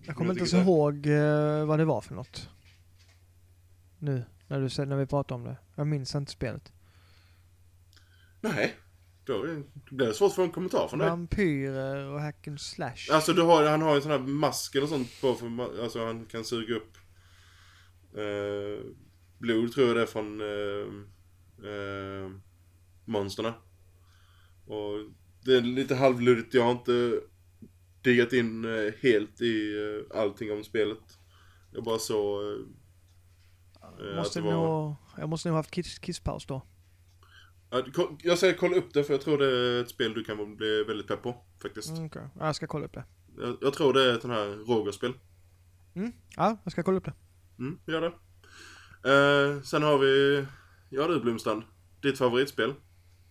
Jag kommer inte det. ihåg vad det var för något. Nu, när, du, när vi pratar om det. Jag minns inte spelet. Nej. Då blir det svårt få en kommentar från dig. Vampyrer och hack and slash. Alltså du har, han har ju sån här mask eller sånt på för alltså han kan suga upp eh, blod tror jag det är från eh, eh, monsterna. Och det är lite halvluddigt, jag har inte diggat in eh, helt i eh, allting om spelet. Jag bara så eh, eh, måste att det var- nog, jag måste nog haft kiss, kisspaus då. Ja, Jag säger kolla upp det för jag tror det är ett spel du kan bli väldigt pepp på faktiskt. Mm. Ja, Jag ska kolla upp det. Jag, jag tror det är ett sånt här Roger-spel. Mm. Ja, jag ska kolla upp det. Mm, gör det. Eh, sen har vi, ja du Blomstrand, ditt favoritspel.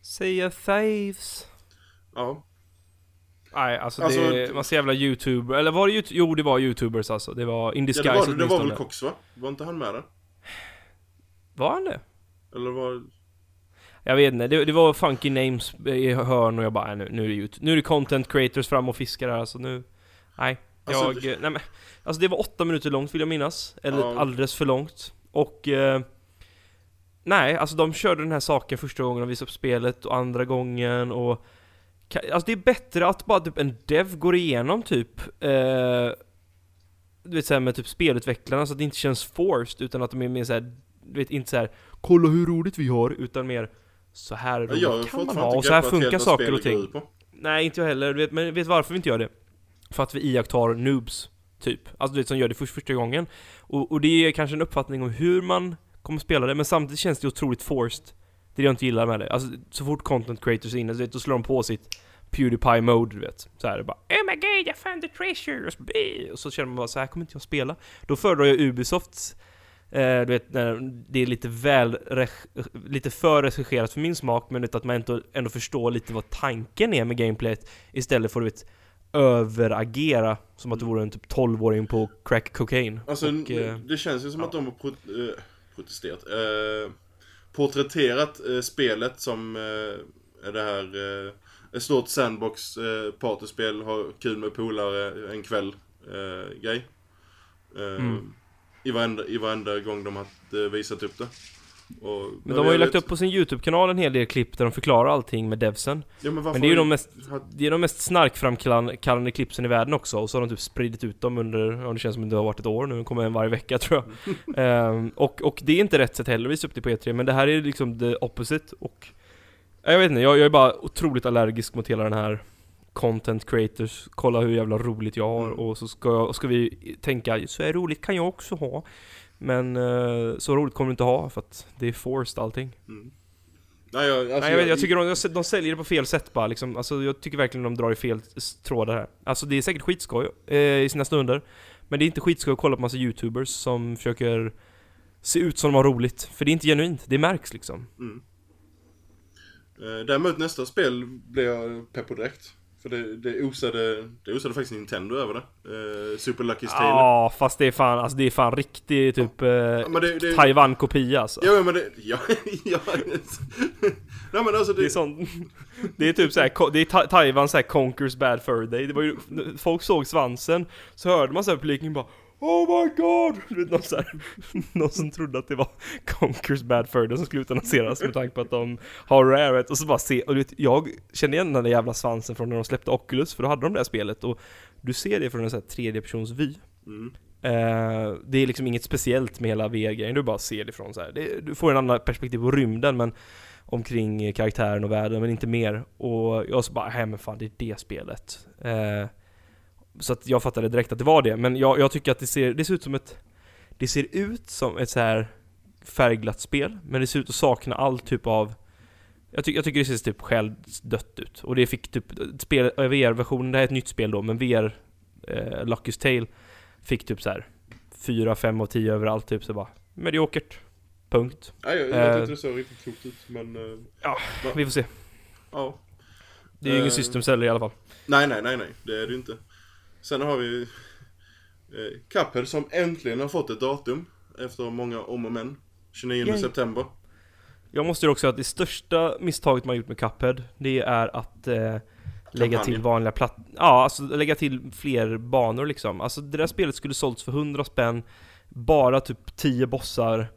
Säga Thaves. Ja. Nej, alltså, Alltså, det är massa jävla youtuber, eller var det yout- Jo, det var youtubers alltså. Det var In ja Disguise det, var, det var väl Cox va? Var inte han med där? Var han det? Eller var... Jag vet inte, det, det var funky names i hörn och jag bara, nej, nu, nu är det ut. Nu är det content creators fram och fiskar här alltså nu. Nej. Alltså, Jag, det- nej men, alltså det var åtta minuter långt vill jag minnas. Eller Ja. alldeles för långt. Och... Eh, nej, alltså de körde den här saken första gången de visade upp spelet och andra gången och... Alltså det är bättre att bara typ en dev går igenom typ eh, Du vet såhär med typ spelutvecklarna så att det inte känns forced utan att de är mer såhär Du vet inte såhär Kolla hur roligt vi har utan mer Så här roligt har kan man ha och så här funkar saker och ting. Nej inte jag heller, vet, men vet varför vi inte gör det? För att vi iakttar noobs Typ, alltså du vet som gör det för första gången och, och det är kanske en uppfattning om hur man kommer spela det men samtidigt känns det otroligt forced Det är det jag inte gillar med det, alltså så fort content creators är inne, du vet, då slår de på sitt Pewdiepie mode du vet Så här, bara Oh my god, jag found the treasure! Och så, "Bee!" och så känner man bara så här kommer inte jag spela Då föredrar jag Ubisofts eh, Du vet, det är lite väl Lite för regisserat för min smak men att man ändå, ändå förstår lite vad tanken är med gameplayet Istället för att du vet överagera som att du vore en typ 12-åring på crack cocaine Alltså, och, eh, det känns ju som ja. att de har pro eh, protesterat. Eh, porträtterat eh, spelet som eh, det här ett stort sandbox eh, partyspel, ha kul med polare en kväll eh, grej. Eh, Mm. I, varenda, I varenda gång de har eh, visat upp det. Och, Men de har ju lagt upp på sin YouTube-kanal en hel del klipp där de förklarar allting med devsen. Ja, men, Men det är ju de mest, det är de mest snarkframkallande klippsen i världen också och så har de typ spridit ut dem under, ja det känns som det har varit ett år nu, kommer en varje vecka tror jag. Ehm, och, och det är inte rätt sätt heller att visa upp det på E3, men det här är liksom the opposite och ja, Jag vet inte, jag, jag är bara otroligt allergisk mot hela den här Content creators, kolla hur jävla roligt jag har Mm. och så ska, jag, ska vi tänka, så här roligt kan jag också ha Men eh, så roligt kommer du inte ha för att det är forced allting Mm. Nej, jag, alltså, Nej, jag, vet, jag tycker de, de säljer det på fel sätt bara liksom. Alltså, jag tycker verkligen de drar i fel trådar här. Alltså det är säkert skitskoj eh, i sina stunder. Men det är inte skitskoj att kolla på massa youtubers som försöker se ut som de har roligt. För det är inte genuint, det märks liksom. Mm. Eh, däremot nästa spel blev jag pepp på direkt. För det, det, osade, det osade faktiskt Nintendo över det. Eh, Super Lucky's Tale. Ja, fast det är fan, alltså det är fan riktig typ eh, Ja, Taiwan-kopia alltså. Ja men det, ja, ja. Nej men alltså det, Det är sån, det är typ såhär, det är Ta- Taiwan såhär conquers bad fur day. Det var ju, folk såg svansen, så hörde man såhär publiken bara Oh my god! Du vet, någon, så här, någon som trodde att det var Conquers Bad Fur Day som skulle utannonseras med tanke på att de har Rare vet, och så bara se, och du vet, jag känner igen den där jävla svansen från när de släppte Oculus, för då hade de det här spelet och du ser det från en sån här tredje persons vy. mm. Eh, det är liksom inget speciellt med hela VR-grejen, du bara ser det från så här. Det, du får en annan perspektiv på rymden men omkring karaktären och världen, men inte mer. Och jag så bara, nej men fan det är det spelet. Eh, så att jag fattade direkt att det var det, men jag, jag tycker att det ser, det ser ut som ett Det ser ut som ett så här färgglatt spel, men det ser ut att sakna all typ av jag, ty jag tycker det ser typ självdött ut. Och det fick typ, spel, eh, VR-versionen, det här är ett nytt spel då, men VR eh, Lucky's Tale Fick typ så här 4, 5 av 10 överallt typ så bara Mediokert Punkt Nej, jag, jag Eh. tyckte det såg riktigt coolt ut men... eh, Ja, va- vi får se Ja. Det är ju ingen Eh. system seller i alla fall Nej, nej, nej, nej. Det är det ju inte. Sen har vi eh, Cuphead som äntligen har fått ett datum. Efter många om och men. 29 Yay. september. Jag måste ju också säga att det största misstaget man gjort med Cuphead Det är att eh, Lägga till vanliga platt... Ja, alltså lägga till fler banor liksom Alltså det där spelet skulle sålts för 100 spänn Bara typ 10 bossar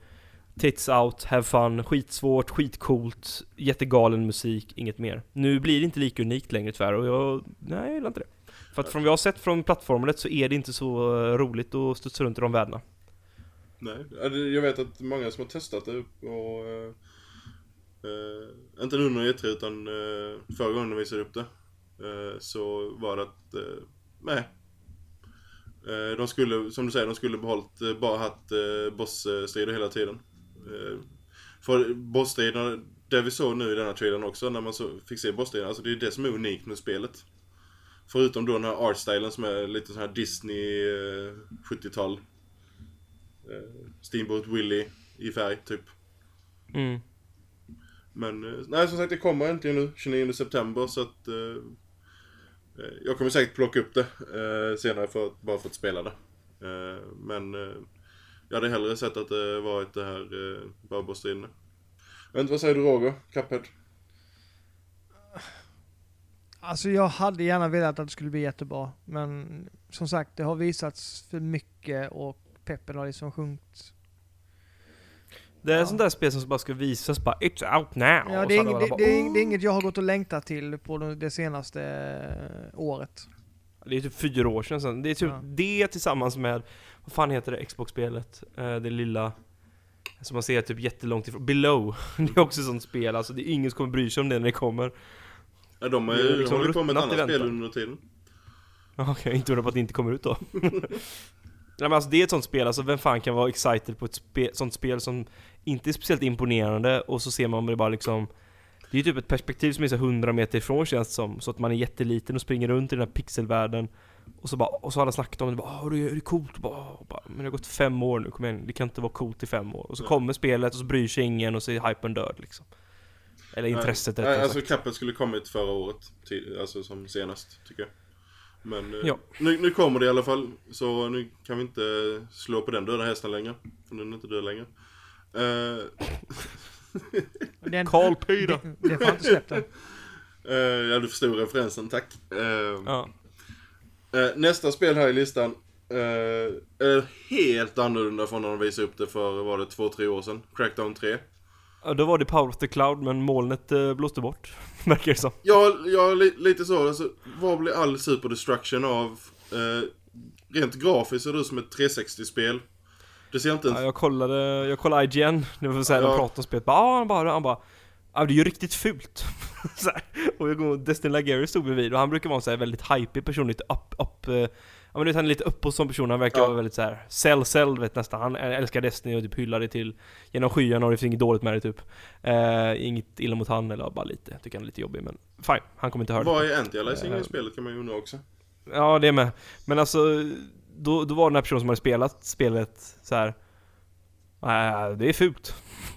Tits out, have fun, skitsvårt, skitcoolt Jättegalen musik, inget mer Nu blir det inte lika unikt längre tyvärr och jag... Nej, jag gillar inte det för att från vad jag har sett från plattformen så är det inte så eh, roligt att studsa runt i de världarna Nej, jag vet att många som har testat det och... Eh, eh, inte nu under E3 utan eh, förra gången de visade upp det. Eh, så var det att... Eh, nej. Eh, de skulle, som du säger, de skulle behållit, eh, bara haft eh, bossstrider hela tiden. Eh, för bossstriderna, det vi såg nu i denna trailern också, när man så, fick se bossstriderna, alltså det är det som är unikt med spelet. Förutom då den här artstylen som är lite sån här Disney eh, 70-tal. Eh, Steamboat Willie i färg, typ. mm. Men, eh, nej som sagt det kommer äntligen nu, 29 september, så att... Eh, eh, jag kommer säkert plocka upp det eh, senare för att, bara för att spela det. Eh, men eh, jag hade hellre sett att det varit det här eh, bara bossstriderna. Jag vet inte, vad säger du Roger? Cuphead? Alltså jag hade gärna velat att det skulle bli jättebra, men som sagt, det har visats för mycket och peppen har liksom sjunkit. Det är Ja. sånt där spel som bara ska visas bara 'It's out now' Ja, det, är så ing, alla det, bara, det, är, det är inget jag har gått och längtat till på det senaste eh, året. Det är typ fyra år sedan sen. Det är typ Ja. det tillsammans med, vad fan heter det, Xbox-spelet? Eh, det lilla, som man ser typ jättelångt ifrån, Below. Det är också ett sånt spel, alltså det är ingen som kommer bry sig om det när det kommer. Ja, de har ju liksom hållit på med ett annat spel under tiden. Okej, inte undra på att det inte kommer ut då. Nej men alltså det är ett sånt spel, alltså vem fan kan vara excited på ett spe, sånt spel som inte är speciellt imponerande och så ser man det bara liksom Det är ju typ ett perspektiv som är så 100 meter ifrån känns det som, så att man är jätteliten och springer runt i den här pixelvärlden Och så bara, och så har alla snackat om det, bara, "Åh, det är det coolt, och bara, "Åh", bara, men det har gått fem år nu, kom igen, det kan inte vara coolt i fem år Och så Nej. kommer spelet och så bryr sig ingen och så är hypen död liksom Eller intresset Nej, rättare Alltså sagt Cuphead skulle kommit förra året, till, alltså som senast, tycker jag. Men eh, Ja. nu, nu kommer det i alla fall, så nu kan vi inte slå på den döda hästen längre. För den är inte död längre. Eh, Den, Carl Peter! Det, det får inte släppt än. eh, ja, du förstod referensen, tack. Eh, Ja, eh, nästa spel här i listan är helt annorlunda från när de visade upp det för, var det två, tre år sedan? Crackdown 3. Ja, då var det Power of the Cloud men molnet eh, blåste bort, verkar det som Ja, ja li, lite så. Alltså, vad blir all super destruction av? Eh, rent grafiskt ser det ut som ett 360-spel. Det ser inte ens... Ja, jag kollade, jag kollade IGN, det var såhär, Ja. de pratade om spelet, bara, ah, han bara, han bara Ja det är ju riktigt fult. så här. Och jag går, Destin Lageri stod bredvid och han brukar vara en så här väldigt hypig person, lite upp, upp eh, Ja men du vet, han är lite upp som person, han verkar Ja. vara väldigt så här sell, sell vet nästan. Han älskar Destiny och typ hyllar det till genom skyarna och det finns inget dåligt med det typ. Eh, inget illa mot han eller bara lite, tycker han är lite jobbig men fine, han kommer inte höra Vad det. är anti-aliasing Eh. i spelet kan man ju undra också. Ja det är med. Men alltså, då, då var den här personen som hade spelat spelet så här. Nej, det är fult.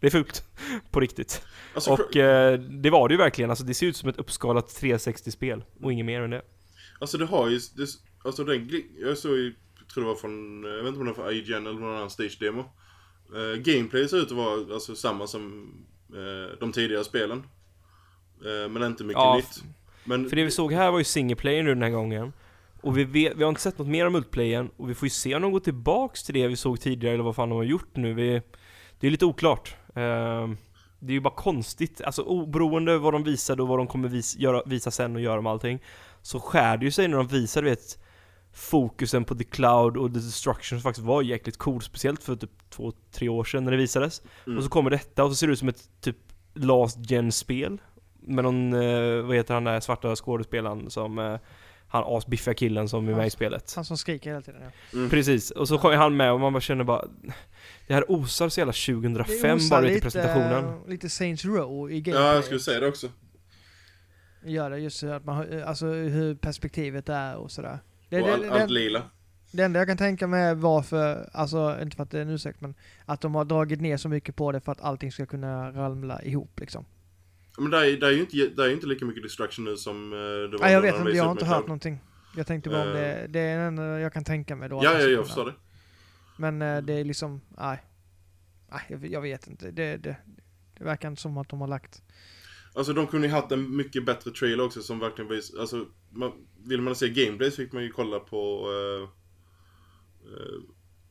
det är fult. På riktigt. Alltså, Och eh, det var det ju verkligen, alltså det ser ut som ett uppskalat 360-spel och inget mer än det. alltså det har ju... Det, alltså den... Jag såg ju... Jag tror det var från... Jag vet inte om det var från IGN eller någon annan stage-demo. Eh, gameplay ser ut att vara alltså, samma som eh, de tidigare spelen. Eh, men inte mycket Ja, nytt. Men... För det vi såg här var ju single player nu den här gången. Och vi, vet, vi har inte sett något mer om multiplayern och vi får ju se om de går tillbaks till det vi såg tidigare eller vad fan de har gjort nu. Vi, det är lite oklart. Ehm, det är ju bara konstigt, alltså oberoende vad de visade och vad de kommer vis, göra, visa sen och göra med allting Så skär det ju sig när de visar, du vet Fokusen på the cloud och the destruction som faktiskt var jäkligt cool Speciellt för typ två, tre år sedan när det visades Mm. Och så kommer detta och så ser det ut som ett typ last gen-spel Med någon, eh, vad heter han där svarta skådespelaren som eh, Han asbiffiga killen som är med i spelet Han som skriker hela tiden. Ja. Mm. Precis, och så kommer han med och man bara känner bara Det här osar så jävla 2005 bara lite i presentationen eh, lite Saints Row i Ja, gameplay. jag skulle säga det också. Gör det just så att man alltså hur perspektivet är och sådär. Det, och det, all, det, allt lila. det enda jag kan tänka mig är varför, alltså inte för att det är en ursäkt men att de har dragit ner så mycket på det för att allting ska kunna ramla ihop liksom. Men det är, det är ju inte, det är inte lika mycket destruction nu som eh, det var Nej jag vet inte, jag har inte hört Cloud. någonting. Jag tänkte bara om det, det är den enda jag kan tänka mig då. Ja, det ja, jag förstår det. Men eh, det är liksom, nej. Nej, jag, jag vet inte. Det, det, det verkar inte som att de har lagt... Alltså de kunde ju haft en mycket bättre trailer också som verkligen visar, alltså man, Vill man se gameplay så fick man ju kolla på uh,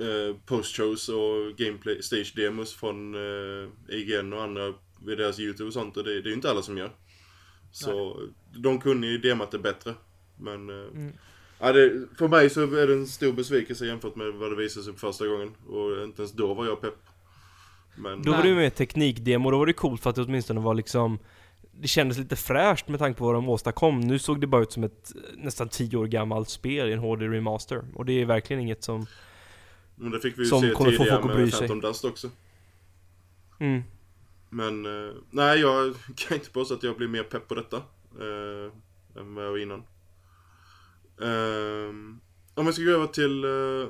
uh, post-shows och gameplay, stage-demos från uh, IGN och andra vid deras YouTube och sånt och det, det är ju inte alla som gör. Så de kunde ju demat det bättre. Men Mm. ja, det, för mig så är det en stor besvikelse jämfört med vad det visades upp första gången. Och inte ens då var jag pepp. Men Då var Nej. det ju med teknikdemo, då var det coolt för att det åtminstone var liksom Det kändes lite fräscht med tanke på vad de åstadkom. Nu såg det bara ut som ett eh, nästan 10 år gammalt spel i en HD remaster. Och det är verkligen inget som... Men det fick vi ju Som se kommer få tidigare folk att bry med sig. Phantom Dust också. Mm. Men eh, nej, jag kan inte påstå att jag blir mer pepp på detta. Eh, än vad jag var innan. Ehm, om vi ska gå över till eh,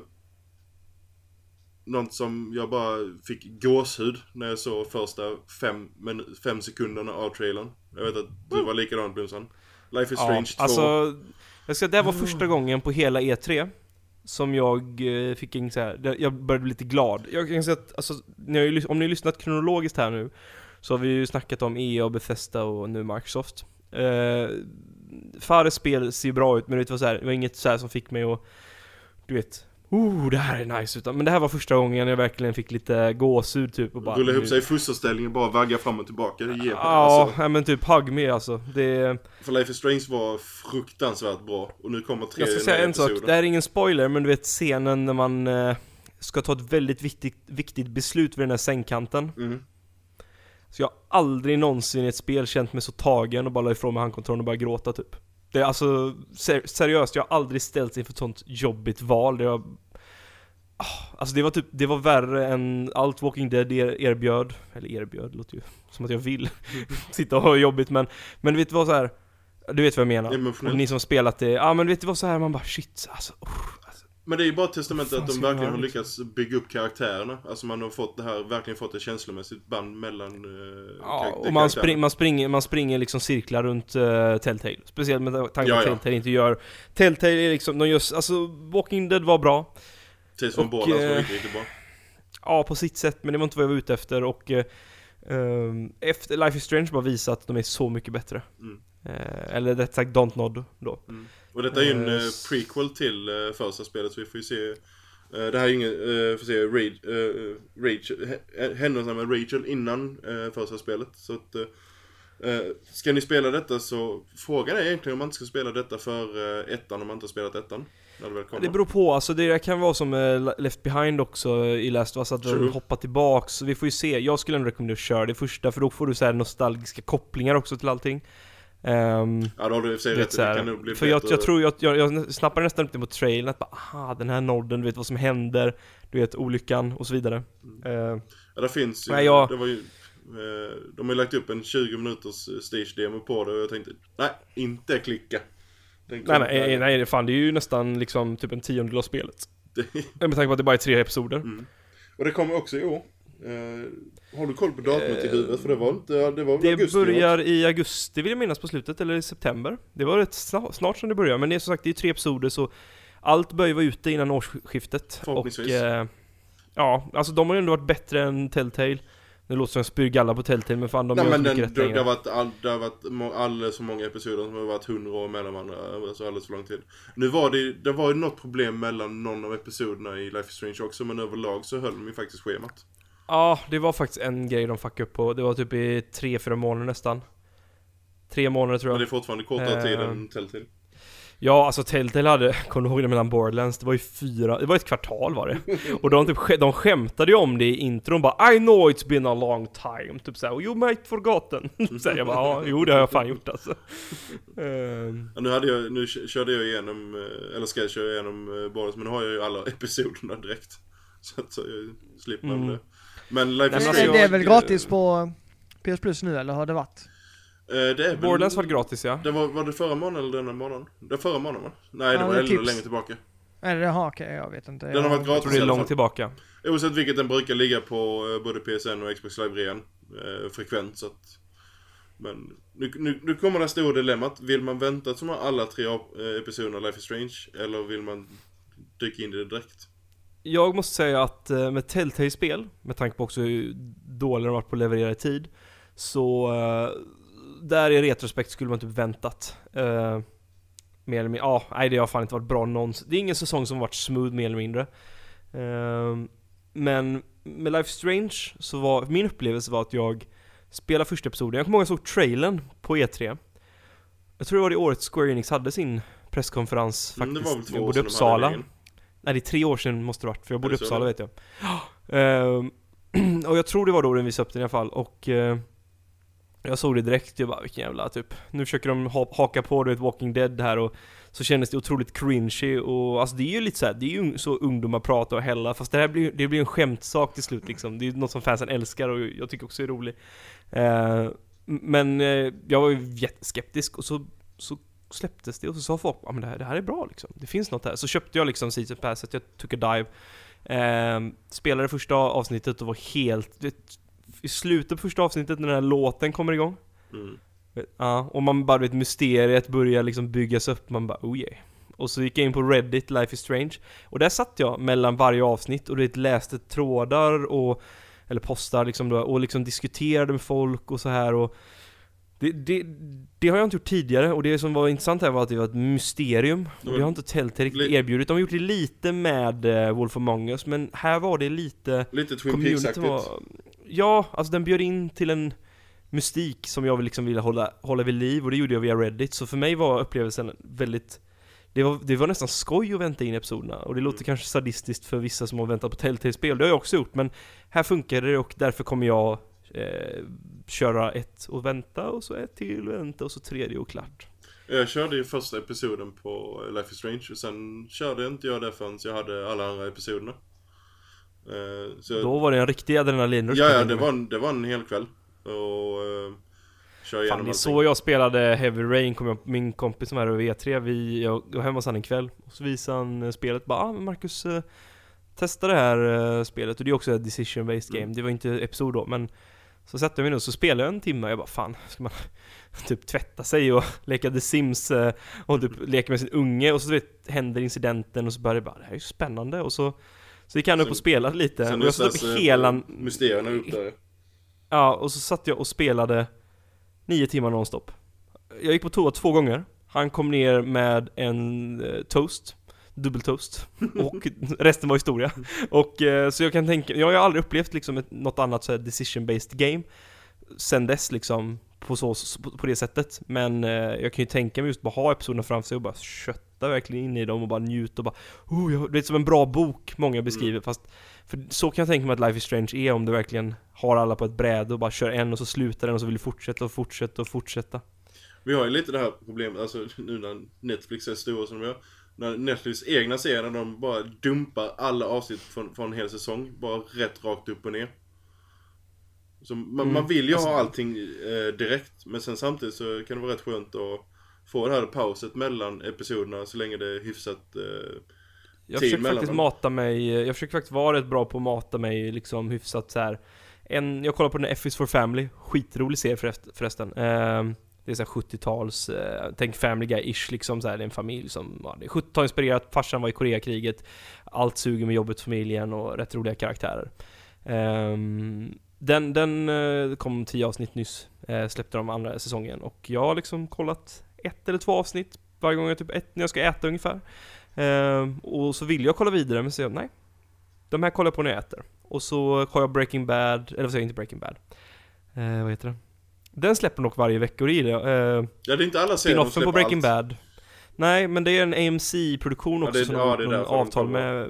något som jag bara fick gåshud när jag såg första fem, fem sekunderna av trailern. Jag vet att du var likadan Blomsan. Life is Strange 2. alltså, jag ska, det var första gången på hela E3 som jag eh, fick en så här, jag började bli lite glad. Jag kan säga att, alltså, ni har om ni har lyssnat kronologiskt här nu, så har vi ju snackat om EA och Bethesda och nu Microsoft. Eh, Fares spel ser ju bra ut, men det var, så här, det var inget så här som fick mig att, du vet, Oh, det här är nice utan, men det här var första gången jag verkligen fick lite gåshud typ och bara Rulla ihop sig i fosterställning och bara vagga fram och tillbaka. Det ger Ja, alltså, men typ hugg me alltså. Det, För Life is Strange var fruktansvärt bra. Och nu kommer tre jag ska säga en sak, det här är ingen spoiler men du vet scenen när man eh, ska ta ett väldigt viktigt, viktigt beslut vid den här sängkanten. Mm. Så jag har aldrig någonsin i ett spel känt mig så tagen och bara la ifrån mig handkontrollen och började gråta typ. Det är alltså, ser, seriöst, jag har aldrig ställts inför ett sånt jobbigt val. Där jag Ah, Alltså det var typ, det var värre än allt Walking Dead er, erbjöd, eller erbjöd låter ju som att jag vill sitta och ha jobbigt men, men du vet det var så här. Du vet vad jag menar? Och ni som spelat det, ja men du vet det var så här? Man bara shit alltså, oh, alltså Men det är ju bara ett testament Vad att de verkligen har lyckats bygga upp karaktärerna. Alltså man har fått det här, verkligen fått ett känslomässigt band mellan uh, Ja, och man, spring, man, springer, man springer liksom cirklar runt uh, Telltale. Speciellt med tanke på Ja, att ja. Telltale inte gör... Telltale är liksom, de gör, alltså Walking Dead var bra. Tills från båda som var eh, riktigt, riktigt bra. Ja, på sitt sätt, men det var inte vad jag var ute efter och... eh, ehm, efter Life is Strange bara visat att de är så mycket bättre. Mm. Eh, eller rätt sagt Don't Nod då. Och detta är ju en eh, uh, prequel till uh, första spelet så vi får ju se eh, det här är ju inget, uh, får se Ra- uh, Rachel, he- händelserna med Rachel innan uh, första spelet. Så att, uh, uh, ska ni spela detta så frågan är egentligen om man inte ska spela detta för uh, ettan om man inte har spelat ettan. När det väl kommer. Det beror på, alltså det kan vara som eh, Left Behind också i Last of Us, att True. de hoppar tillbaks. Så vi får ju se, jag skulle ändå rekommendera att köra det första, för då får du så här nostalgiska kopplingar också till allting. Ehm, Ja, då har du i och för sig rätt. Det kan nog bli för jag, jag tror jag, jag, jag snappade nästan lite på trailern att bara, aha, den här nodden, du vet vad som händer, du vet olyckan och så vidare. Mm. Eh, Ja, det finns ju. Nej, jag- Det var ju eh, de har ju lagt upp en 20 minuters eh, stage demo på det och jag tänkte, nej, inte klicka. Nej, nej, nej, fan det är ju nästan liksom typ en tiondel av spelet. Med tanke på att det bara är tre episoder. Mm. Och det kommer också i år. Eh, har du koll på datumet i huvudet? För det var inte, det var Det augusti? börjar i augusti vill jag minnas på slutet, eller i september. Det var rätt sna- snart som det börjar, men det är som sagt det är tre episoder så allt bör ju vara ute innan årsskiftet. Och, eh, ja, alltså de har ju ändå varit bättre än Telltale. Det låter som jag spyr galla på Telltale, men fan de Nej gör men så den, mycket rätt det, det längre. har varit, all, det har varit alldeles för många episoder som har varit hundra år mellan varandra, alltså alldeles för lång tid. Nu var det, det var ju något problem mellan någon av episoderna i Life is Strange också, men överlag så höll de ju faktiskt schemat. Ja, det var faktiskt en grej de fuckade upp på. Det var typ i tre, fyra månader nästan. Tre månader tror Men det jag. är fortfarande kortare tid Eh, än Telltale. Ja, alltså Telltale hade, kommer du ihåg det mellan Borderlands? Det var ju fyra, det var ett kvartal var det. Och de, typ, de skämtade ju om det i intron bara I know it's been a long time, typ såhär, you might forgotten. så här, jag bara, ja, jo det har jag fan gjort alltså. Ehm, Ja, nu, hade jag, nu körde jag igenom, eh, eller ska jag köra igenom uh, Boris, men nu har jag ju alla episoderna direkt. Så att så jag slipper Mm. det. Men Life is alltså, Strange... det är väl gratis på PS Plus nu eller har det varit? eh, det är väl, Borderlands var gratis ja. Det var, var det förra månaden eller denna månaden? Det var förra månaden va? Nej, Ja, det var det är ännu längre tillbaka. Eller jaha okej, jag vet inte. Den har Jag- varit Jag gratis tror det är långt tillbaka. Oavsett vilket den brukar ligga på eh, både PSN och Xbox Live Rean eh, frekvent så att Men nu, nu, nu kommer det stora dilemmat. Vill man vänta som alla tre av- eh, episoderna av Life is Strange? Eller vill man dyka in i det direkt? Jag måste säga att eh, med Telltale-spel, med tanke på också hur dåliga de varit på att leverera i tid, så eh, där i retrospekt skulle man typ väntat. Eh, mer eller mindre, ja, nej det har fan inte varit bra någonsin. Det är ingen säsong som varit smooth mer eller mindre. Eh, men med Life Strange så var, min upplevelse var att jag spelade första episoden, jag kommer ihåg jag såg trailern på E3. Jag tror det var det året Square Enix hade sin presskonferens Mm, faktiskt. det var väl två i sedan de hade Uppsala. Nej det är tre år sedan måste det varit, för jag bodde i Uppsala vet jag. Ehm, och jag tror det var då den visade upp den i alla fall, och eh, jag såg det direkt, jag bara vilken jävla typ Nu försöker de ha, haka på du vet Walking Dead här och Så kändes det otroligt cringy och alltså det är ju lite så här, det är ju så ungdomar pratar och hälla Fast det här blir, det blir en skämtsak till slut liksom. Det är något som fansen älskar och jag tycker också är roligt. Eh, Men eh, jag var ju jätteskeptisk och så, så släpptes det och så sa folk ja men det här, det här är bra liksom. Det finns något här. Så köpte jag liksom Season Passet, jag tog a dive. Eh, Spelade första avsnittet och var helt vet, I slutet på första avsnittet när den här låten kommer igång. Mm. Ja, och man bara vet mysteriet börjar liksom byggas upp, man bara oh yeah. Och så gick jag in på Reddit, Life is Strange. Och där satt jag mellan varje avsnitt och du vet, läste trådar och Eller postar liksom då, och liksom diskuterade med folk och så här. Och Det, det, det har jag inte gjort tidigare och det som var intressant här var att det var ett mysterium. Och det har inte Telltale riktigt erbjudit. De har gjort det lite med eh, Wolf Among Us, men här var det lite... Lite Twin Peaks-aktigt. Ja, alltså den bjöd in till en mystik som jag liksom ville hålla, hålla vid liv och det gjorde jag via Reddit. Så för mig var upplevelsen väldigt... Det var, det var nästan skoj att vänta in episoderna och det låter kanske sadistiskt för vissa som har väntat på Telltale-spel, det har jag också gjort men här funkar det och därför kommer jag eh, köra ett och vänta och så ett till och vänta och så tredje och klart. Jag körde ju första episoden på Life is Strange och sen körde inte jag det förrän jag hade alla andra episoderna. Eh, så Då var det en riktig adrenalinrush. ja, ja, det var, en, det var en hel kväll. Och igenom Fan, det är allting. så jag spelade Heavy Rain, kom jag, min kompis som är över V3, vi, jag var hemma hos han en kväll och så visade han eh, spelet, bara ah, men Marcus eh, Testa det här eh, spelet och det är också ett decision based game, Mm. det var inte episod då men Så satte jag mig nu så spelade jag en timme och jag bara fan, ska man typ tvätta sig och leka The Sims eh, och typ leka med sin unge och så vet, händer incidenten och så börjar det bara, det här är ju spännande och så Så gick han upp och spelade lite Sen och jag satt upp hela Mysterierna upp där. Ja, och så satt jag och spelade nio timmar nonstop. Jag gick på toa två gånger. Han kom ner med en eh, toast, dubbeltoast, och resten var historia. Och så jag kan tänka, jag har aldrig upplevt liksom ett, något annat så här decision-based game sen dess liksom, på, så, på det sättet. Men eh, jag kan ju tänka mig just bara ha episoderna framför sig och bara kötta verkligen in i dem och bara njuta och bara oh, jag, Det är som en bra bok, många beskriver, fast för så kan jag tänka mig att Life is Strange är om du verkligen har alla på ett bräde och bara kör en och så slutar den och så vill du fortsätta och fortsätta och fortsätta. Vi har ju lite det här problemet, alltså nu när Netflix är stora som de gör. När Netflix egna serier, när de bara dumpar alla avsnitt från, från en hel säsong. Bara rätt rakt upp och ner. Så man, Mm. man vill ju Alltså- ha allting eh, direkt. Men sen samtidigt så kan det vara rätt skönt att få det här pauset mellan episoderna så länge det är hyfsat eh, Jag försöker faktiskt dem. mata mig, jag försöker faktiskt vara rätt bra på att mata mig liksom hyfsat så här. En, jag kollar på den F is for Family, skitrolig serie förrest, förresten. Ehm, det är såhär 70-tals, eh, tänk Family Guy-ish liksom så här, det är en familj som, ja, det är 70-tal-inspirerat, farsan var i Koreakriget, allt suger med jobbet, familjen och rätt roliga karaktärer. Ehm, den, den eh, kom tio avsnitt nyss, eh, släppte de andra säsongen och jag har liksom kollat ett eller två avsnitt varje gång jag typ ett, när jag ska äta ungefär. Ehm, och så vill jag kolla vidare men så jag, nej. De här kollar jag på när jag äter. Och så har jag Breaking Bad, eller vad säger jag, inte Breaking Bad. Eh, vad heter den? Den släpper dock varje vecka och det gillar jag. Eh, Ja det är inte alla serier de Spinoffen släpper på Breaking allt. Bad. Nej, men det är en AMC-produktion Ja, också det är- som ja, de har det avtal med.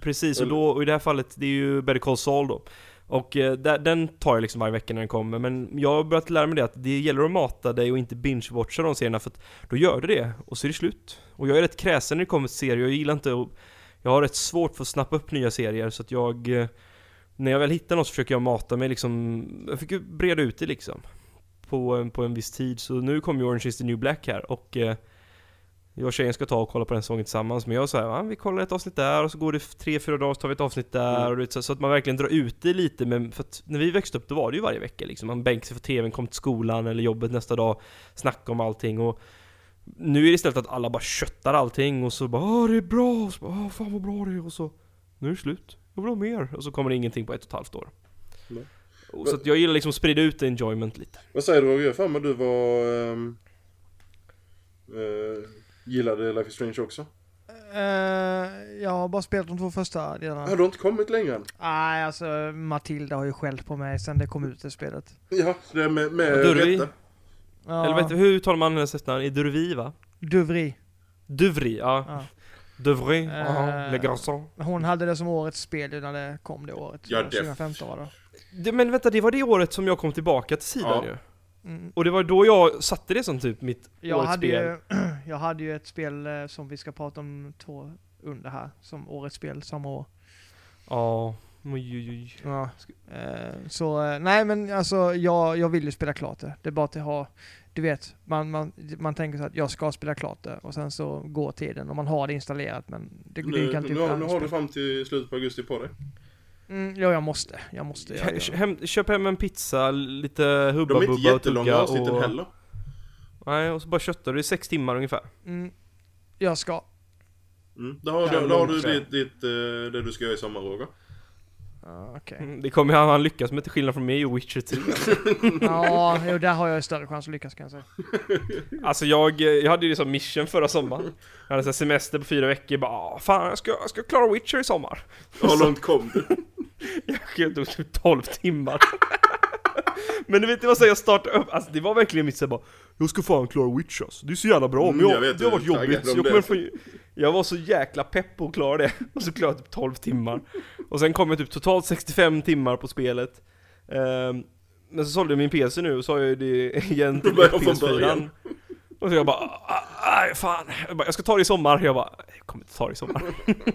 Precis, och Eller- då, och i det här fallet, det är ju Better Call Saul då. Och eh, den tar jag liksom varje vecka när den kommer, men jag har börjat lära mig det att det gäller att mata dig och inte binge-watcha de serierna för att då gör du det, och så är det slut. Och jag är rätt kräsen när det kommer till serier, jag gillar inte att... Jag har rätt svårt för att snappa upp nya serier, så att jag... eh, När jag väl hittar något så försöker jag mata mig liksom, jag försöker breda ut det liksom. På, en- på en viss tid, så nu kommer ju Orange is the new black här och eh, jag och tjejen ska ta och kolla på den säsongen tillsammans, men jag säger ja, vi kollar ett avsnitt där och så går det tre, fyra dagar så tar vi ett avsnitt där. Mm. och så, så att man verkligen drar ut det lite. Men för att när vi växte upp då var det ju varje vecka liksom. Man bänkade sig för TVn, kom till skolan eller jobbet nästa dag, snackade om allting. Och nu är det istället att alla bara köttar allting och så bara Åh, det är bra, och så bara, Åh, fan vad bra det är. Och så Nu är det slut, jag vill ha mer. Och så kommer det ingenting på ett och ett halvt år. Nej. Och Så att jag gillar liksom att sprida ut enjoyment lite Vad säger du Roger? För mig du var... ehm, eh, gillade Life is Strange också? Eh, jag har bara spelat de två första delarna. Har du inte kommit längre än? Nej, alltså Matilda har ju skällt på mig sen det kom ut det spelet. Ja, det är med, med Durvi? rätta. Ja, Eller vet du, hur uttalar man hennes efternamn? Är Durvi va? Duvri. Duvri, ja. Ja. Duvri, Eh, aha, le garçon. Hon hade det som årets spel när det kom det året. Ja, det- 2015 var det. Det, men vänta, det var det året som jag kom tillbaka till sidan Ja. ju. Mm. Och det var då jag satte det som typ mitt Jag årets hade, spel. ju, jag hade ju ett spel eh, som vi ska prata om två under här, som årets spel samma år. Ja, oj oj oj. Ja. Eh, så, eh, nej men alltså jag, jag vill ju spela klart det. Det är bara att jag har, du vet, man, man, man tänker så att jag ska spela klart det och sen så går tiden och man har det installerat men det, Nu, det kan typ nu, nu har du fram till slutet på augusti på dig. Mm, ja, jag måste. Jag måste. Jag, Hem, köp hem en pizza, lite hubba De är inte jättelånga avsnitten och... heller. Nej, och så bara köttar du, är sex timmar ungefär. mm, jag ska. Mm. Då har, då, då har du ditt, ditt, eh, det du ska göra i sommar Roger. Ja, okej. Mm, Det kommer han, han lyckas med till skillnad från mig och Witcher 3. Ja, jo, där har jag ju större chans att lyckas kan jag säga. Alltså jag, jag hade ju det som mission förra sommaren. Jag hade så här semester på fyra veckor, bara "Ah, fan jag ska, jag ska klara Witcher i sommar. Hur långt kom du? Jag tog typ 12 timmar. Men du vet, det var så jag startade upp, alltså det var verkligen mitt såhär bara Jag ska fan klara Witcher alltså. det är så jävla bra, men Mm, jag, jag vet, det har varit jobbigt. Jag, kommer få, jag var så jäkla pepp på att klara det, och så klarade jag typ 12 timmar. Och sen kom jag typ totalt 65 timmar på spelet. Ehm, men så sålde jag min PC nu och så har jag ju det igen till börjar jag från PS4. början. Och så jag bara, "Ah, nej fan, jag, bara, jag ska ta det i sommar. Jag bara, jag kommer inte ta det i sommar.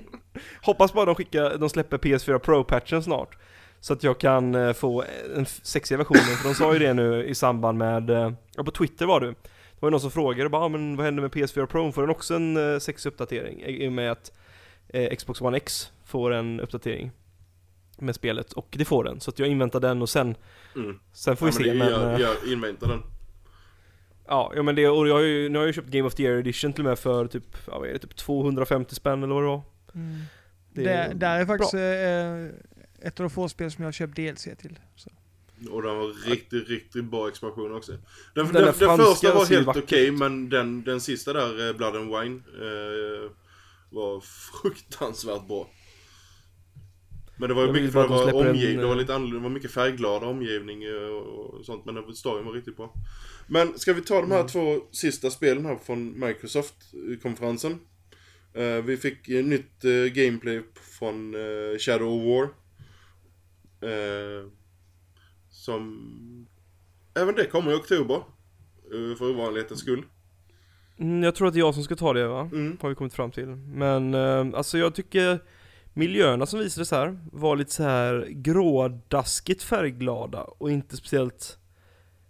Hoppas bara de skickar, de släpper PS4 Pro-patchen snart. Så att jag kan eh, få en sexiga versionen, för de sa ju det nu i samband med, eh, ja på Twitter var det. Det var ju någon som frågade bara, ah, men vad händer med PS4 Pro? Får den också en eh, sexig uppdatering? I och med att eh, Xbox One X får en uppdatering med spelet, och det får den. Så att jag inväntar den och sen, Mm. sen får vi ja, se. men det, jag, jag inväntar den. Ja, ja men det, och jag har ju, nu har jag ju köpt Game of the Year edition till och med för typ, ja vad är det, typ 250 spänn eller vad det var. Mm. Det Det, är där är faktiskt eh, ett av de få spel som jag har köpt DLC till. Så. Och den var riktigt, riktigt bra expansion också. Den, Den den, den, första var helt okej, ut. men den, den sista där, eh, Blood and Wine, eh, var fruktansvärt bra. Men det var ju mycket för att att de det var omgivning, det var lite annorlunda, det var mycket färgglada omgivning eh, och, sånt, men storyn var riktigt bra. Men ska vi ta de här Mm. två sista spelen här från Microsoft-konferensen? Eh, vi fick nytt gameplay från Shadow of War. Eh, som... Även det kommer i oktober. eh, för ovanlighetens skull. Mm, jag tror att det är jag som ska ta det va? Mm. Har vi kommit fram till. Men eh, alltså jag tycker miljöerna som visades här var lite så här grådaskigt färgglada och inte speciellt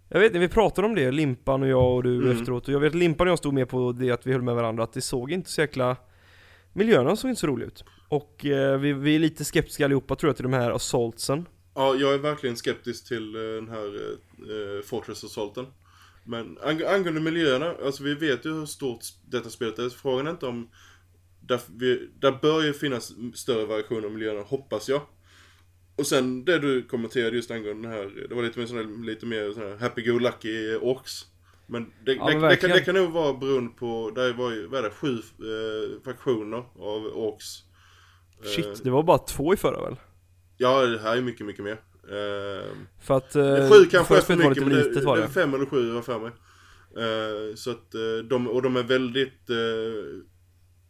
jag vet inte, vi pratade om det, Limpan och jag och du Mm. efteråt och jag vet att Limpan och jag stod med på det att vi höll med varandra att det såg inte så jäkla Miljöerna såg inte så roliga ut Och eh, vi, vi är lite skeptiska allihopa tror jag till de här assaultsen Ja, jag är verkligen skeptisk till eh, den här eh, Fortress Assaulten. Men ang angående miljöerna, alltså vi vet ju hur stort detta spelet är. Frågan är inte om... Där, vi, där bör ju finnas större variationer av miljöerna, hoppas jag. Och sen det du kommenterade just angående den här, det var lite mer sån här, lite mer sån här happy-go-lucky orks. Men det, Ja, det, det, kan, det kan nog vara beroende på, där var ju, vad är det, sju eh, fraktioner av orks. Eh, Shit, det var bara två i förra väl? Ja, det här är mycket, mycket mer. Eh, För att... Eh, Sju kanske är för var mycket, men det, litet var det det är fem eller sju jag för mig. Eh, så att eh, de, och de är väldigt eh,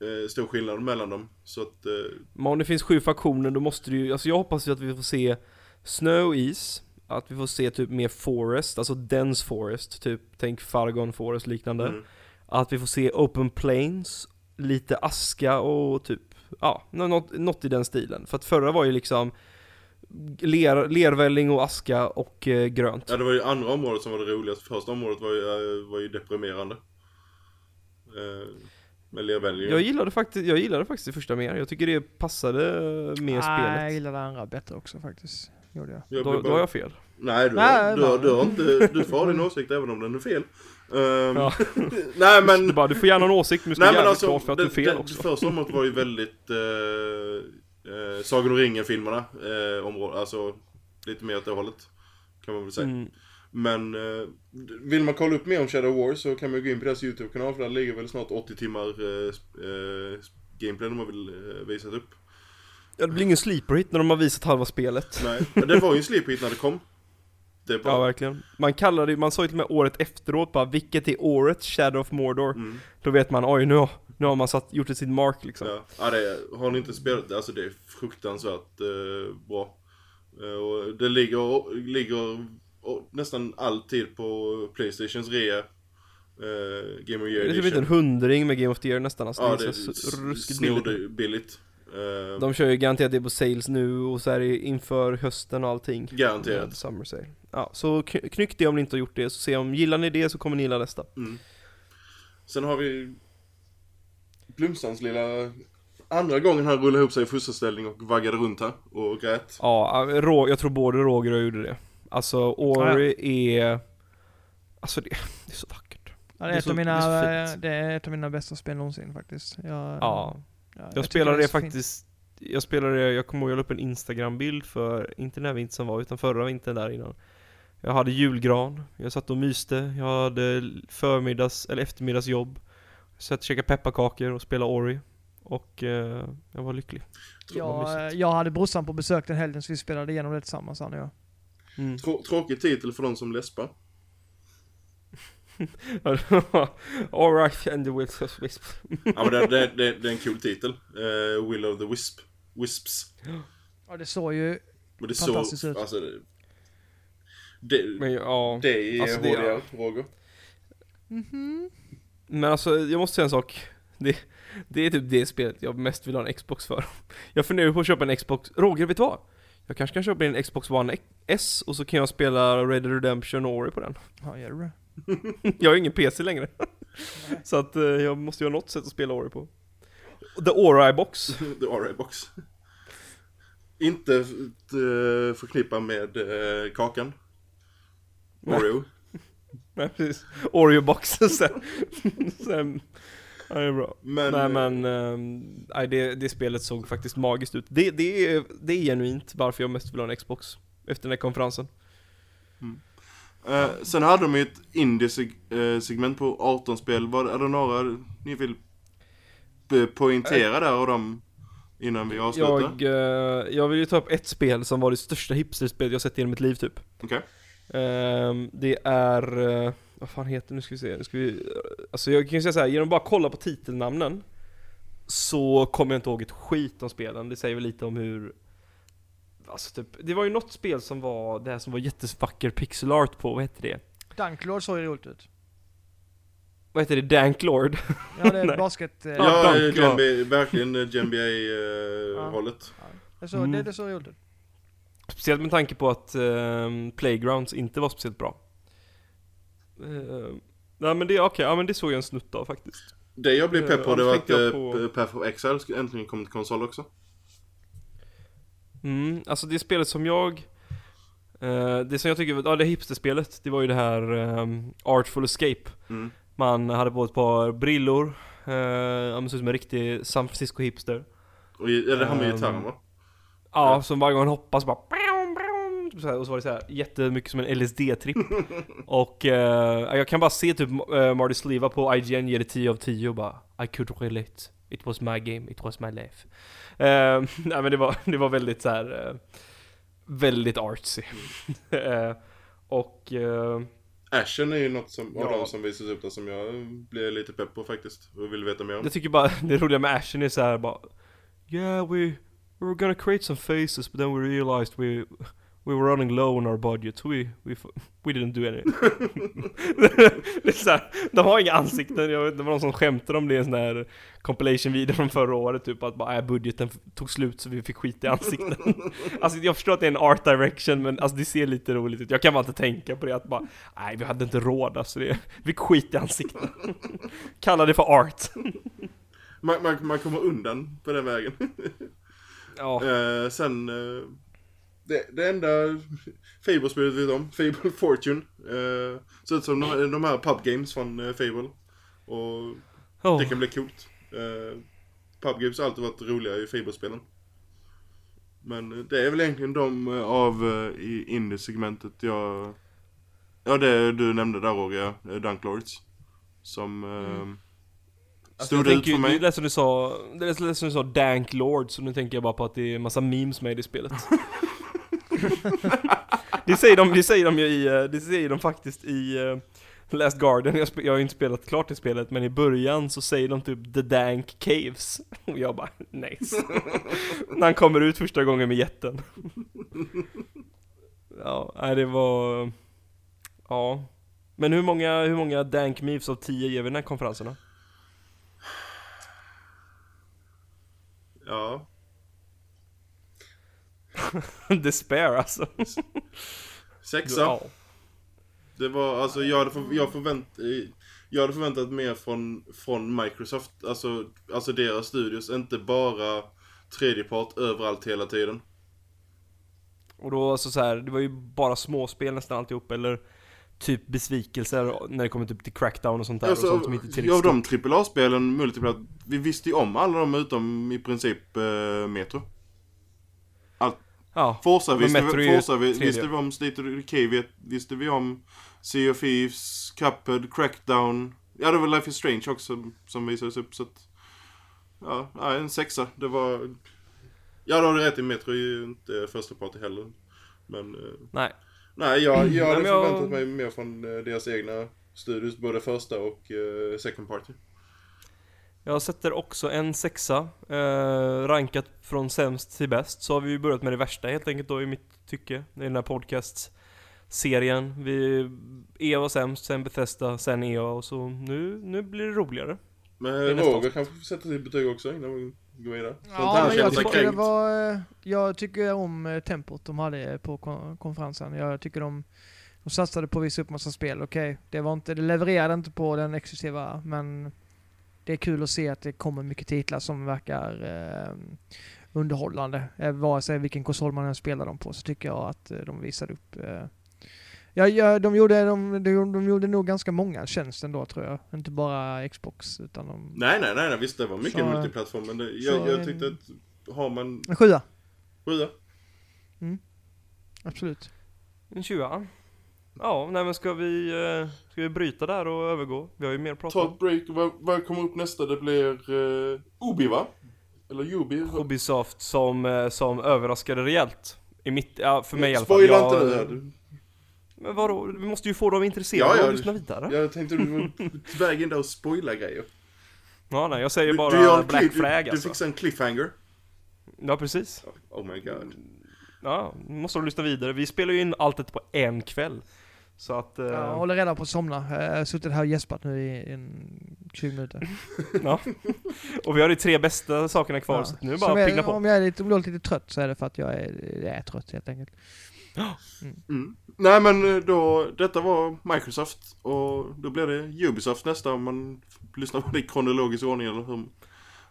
eh, stor skillnad mellan dem. Så att, eh, Men om det finns sju faktioner då måste det ju, alltså jag hoppas ju att vi får se snö och is, att vi får se typ mer forest, alltså dense forest, typ tänk Fargon forest liknande. mm. Att vi får se open plains, lite aska och typ, ja, nå- något, något i den stilen. För att förra var ju liksom ler, lervälling och aska och eh, grönt. Ja, det var ju andra området som var det roligaste. Första området var ju, eh, var ju deprimerande. Eh. Jag gillade faktiskt, jag gillade faktiskt det första mer, jag tycker det passade Nej, jag spelet. gillar det andra bättre också faktiskt. Gjorde jag. Jag Då, blev då bara- har jag fel. Nej, du, Nej, du, du, nej. du, har inte, du får ha din åsikt även om den är fel. Ehm, Ja. nej men... Du, bara, du får gärna en åsikt men du ska Nej alltså, klart för att du är det, fel det, också. det första området var ju väldigt eh, eh, Sagan om ringen-filmerna, eh, område, alltså lite mer åt det hållet. Kan man väl säga. Mm. Men eh, vill man kolla upp mer om Shadow War så kan man gå in på deras YouTube-kanal för där ligger väl snart 80 timmar eh, eh, gameplay de har väl eh, visat upp. Ja, det blir ingen sleeper hit när de har visat halva spelet. Nej, men det var ju en sleep hit när det kom. Det är bara... Ja, verkligen. Man kallade det, man sa ju till och med året efteråt bara, vilket är årets Shadow of Mordor? Mm. Då vet man, oj nu, nu har man satt, gjort det sin mark liksom. Ja, ja det är, har ni inte spelat alltså det är fruktansvärt eh, bra. Eh, och det ligger, ligger och, nästan alltid på Playstations rea. Eh, Game of Year Det är typ inte en hundring med Game of the Year nästan alltså. Ja, det det är är så, ruskigt billigt. Eh, De kör ju garanterat det på sales nu och så är det inför hösten och allting. Garanterat. Summer sale. Ja, så kny- knyck det om ni inte har gjort det, så se om, gillar ni det så kommer ni gilla nästa. Mm. Sen har vi Blomstrands lilla andra gången han rullade ihop sig i fosterställning och vaggade runt här och grät. Ja, Rå- jag tror både Roger och jag gjorde det. Alltså, Ori är... Alltså det, det är så vackert. Ja, det, Det är så- det mina, är så fint. det är ett av mina bästa spel någonsin faktiskt. Jag, Ja, ja, jag tycker spelade det så fint. faktiskt jag spelade, jag kommer ihåg jag la upp en Instagram-bild för, inte den här vintern som var, utan förra vintern där innan. Jag hade julgran, jag satt och myste, jag hade förmiddags, eller eftermiddagsjobb. Jag satt och käkade pepparkakor och spelade Ori. Och eh, jag var lycklig. Det var Jag, jag hade brorsan på besök den helgen så vi spelade igenom det tillsammans han och jag. Mm. Trå- tråkig titel för de som läspar. Alright, and the Wills of Wisp. Ja men det, det, det, det är en cool titel. Eh, Will of the Wisp. Wisps. Ja det såg ju, Men det Fantastiskt så, ut. alltså det, det, Men ja, det är Alltså, det- HDR, Roger. men alltså jag måste säga en sak. Det, det är typ det spelet jag mest vill ha en Xbox för. Jag funderar på att köpa en Xbox, Roger vet du vad? Jag kanske kan köpa en Xbox One S och så kan jag spela Red Dead Redemption och Ori på den. ja gör du det? Jag har ju ingen PC längre. så att eh, jag måste ju ha något sätt att spela Ori på. The Ori box. The RA-box. Inte uh, förknippa med eh, kakan. Oreo. Nej precis. Oreo boxen sen. sen. Ja, det är bra. Men, Nej men, ehm, nej, det, det spelet såg faktiskt magiskt ut. Det, det, är, det är genuint varför jag mest vill ha en Xbox. Efter den här konferensen. Eh, sen hade de ju ett indie-segment på 18 spel. Var, är det några ni vill poängtera där och dem innan vi avslutar? Jag, eh, jag vill ju ta upp ett spel som var det största hipsterspelet jag sett i mitt liv typ. Okej. Ehm, det är, eh, vad fan heter det? nu ska vi se, nu ska vi, alltså jag kan ju säga så här, genom att bara kolla på titelnamnen Så kommer jag inte ihåg ett skit om spelen, det säger väl lite om hur Alltså typ, det var ju något spel som var, det här som var jättevacker pixel art på, vad hette det? Dunklord såg ju roligt ut. Vad heter det? Danklord? Ja det är basket... Eh, Ja, Ja, ja. Verkligen eh, GMBA-hållet. det, såg, det, det såg roligt ut. Speciellt med tanke på att ehm, Playgrounds inte var speciellt bra Ehm, Nej men det, okej, ja men det såg jag en snutt av faktiskt Det jag blev pepp på Ja, det var att jag på-. Path of Exile äntligen komma till konsol också. Mm, alltså det spelet som jag eh, Det som jag tycker, ja det hipsterspelet, det var ju det här ehm, Artful Escape. Mm. Man hade på ett par brillor, uh, ja men såg ut som en riktig San Francisco hipster. Och det har med gitarren va? Ja, som varje gång han hoppas bara typ så och så var det så här jättemycket som en LSD-tripp Och eh, jag kan bara se typ uh, Marty Sliva på IGN ge det 10 av 10 och bara I could relate It was my game, it was my life Eh, Nej men det var, det var väldigt så här eh, Väldigt artsy Eh, Och eh, Ashen är ju något som, av Ja. de som visas upp där som jag blev lite pepp på faktiskt. Och vill veta mer om. Jag tycker bara, det roliga med Ashen är så här bara Yeah we, we were gonna create some faces but then we realized we We were running low on our budget, so we, we, we didn't do any. Det är så här, de har inga ansikten, jag vet det var någon som skämtade om det i en sån här compilation video från förra året typ att bara, äh, budgeten tog slut så vi fick skit i ansikten. Alltså jag förstår att det är en art direction men alltså det ser lite roligt ut, jag kan bara inte tänka på det att bara Nej vi hade inte råd alltså, det, vi fick skit i ansikten. Kalla det för art. Man, man, man kommer undan på den vägen. Ja, Eh, sen, eh, det, det enda Fable-spelet vi vet om, Fable Fortune. Uh, ser ut som de, de här pub games från eh, Fable. Och oh. det kan bli coolt. Uh, pub games har alltid varit roliga i Fable-spelen. Men eh, det är väl egentligen de eh, av uh, i indie-segmentet jag... Ja, det du nämnde där Roger, ja, eh, Dunklords. Som uh, Alltså, stod ut tänker, för mig. Det lät som du sa, det lät som du sa Dank Lord, så nu tänker jag bara på att det är en massa memes med i det spelet det, säger de, det säger de ju i, eh, det säger de faktiskt i eh, Last Garden, jag, jag har ju inte spelat klart det spelet, men i början så säger de typ The Dank Caves. Och jag bara, nice. När han kommer ut första gången med jätten. Ja, nej det var Ja. Men hur många, hur många Dank Memes av 10 ger vi den här konferensen då? Ja. Despair alltså. Sexa. Ja. Det var, alltså jag hade, för, jag, förvänt, jag hade förväntat mer från, från Microsoft, alltså, alltså deras studios, inte bara tredjepart överallt hela tiden. Och då alltså så här, det var ju bara småspel nästan alltihop eller typ besvikelser när det kommer typ till crackdown och sånt där Alltså, och sånt som inte ja, de AAA-spelen, multiplayer, vi visste ju om alla dem utom i princip eh, Metro. Ja, Forza visste, Metro vi, Forza vi, visste vi om, State of Decay visste vi om, Sea of Thieves, Cuphead, Crackdown. Ja, det var Life is Strange också som visades upp så att... Ja, en sexa. Det var... Ja, du har rätt i Metro är ju inte första party heller. Men... eh, nej. Nej, jag, jag hade men jag- förväntat mig mer från eh, deras egna studios, både första och eh, second party. Jag sätter också en sexa, eh, rankat från sämst till bäst. Så har vi ju börjat med det värsta helt enkelt då i mitt tycke, i den här podcast-serien. Vi, EA var sämst, sen Bethesda, sen EA och så nu, nu blir det roligare. Men Roger kanske får sätta sitt betyg också innan vi går vidare. Så Ja, men jag tycker det var... eh, Jag tycker om eh, tempot de hade på kon- konferensen. Jag tycker de, de satsade på att visa upp massa spel. Okej, det var inte, det levererade inte på den exklusiva, men det är kul att se att det kommer mycket titlar som verkar eh, underhållande. Eh, vare sig vilken konsol man än spelar dem på så tycker jag att eh, de visade upp eh, Ja, ja de, gjorde, de, de, de gjorde nog ganska många tjänster då tror jag. Inte bara Xbox utan de... Nej, nej, nej, nej, visst det var mycket Så- multiplattform men det, jag, så jag tyckte att har man En sjua, sjua, absolut. En 20 Ja, nej men ska vi, eh, ska vi bryta där och övergå? Vi har ju mer att prata ta om. ett break. Vad, vad kommer upp nästa? Det blir uh, Ubi va? Eller Ubi? Ubisoft som, eh, som överraskade rejält. I mitt, ja för mig i alla fall. Spoila inte nu här. du. Men vadå, vi måste ju få dem intresserade Ja, ja. och lyssna vidare. Jag tänkte du var på väg in där och spoila grejer. Ja, nej, jag säger Du, bara du en Black Flag du, alltså. du fixar en cliffhanger. Ja, precis. Oh my god. Ja, måste de lyssna vidare. Vi spelar ju in allt detta på en kväll. Så att, eh, Ja, jag håller redan på att somna. Jag har suttit här och gäspat nu i en 20 minuter. ja. Och vi har de tre bästa sakerna kvar, Ja. så nu är bara jag- pigna på. Om jag är lite, om jag är lite trött så är det för att jag är, jag är trött helt enkelt. Mm. Nej men eh, då, detta var Microsoft och då blir det Ubisoft nästa om man lyssnar på det i kronologisk ordning eller hur.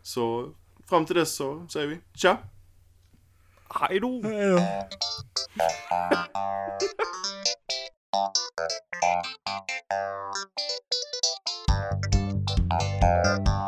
Så fram till dess så säger vi tja! Hej då! Thank you.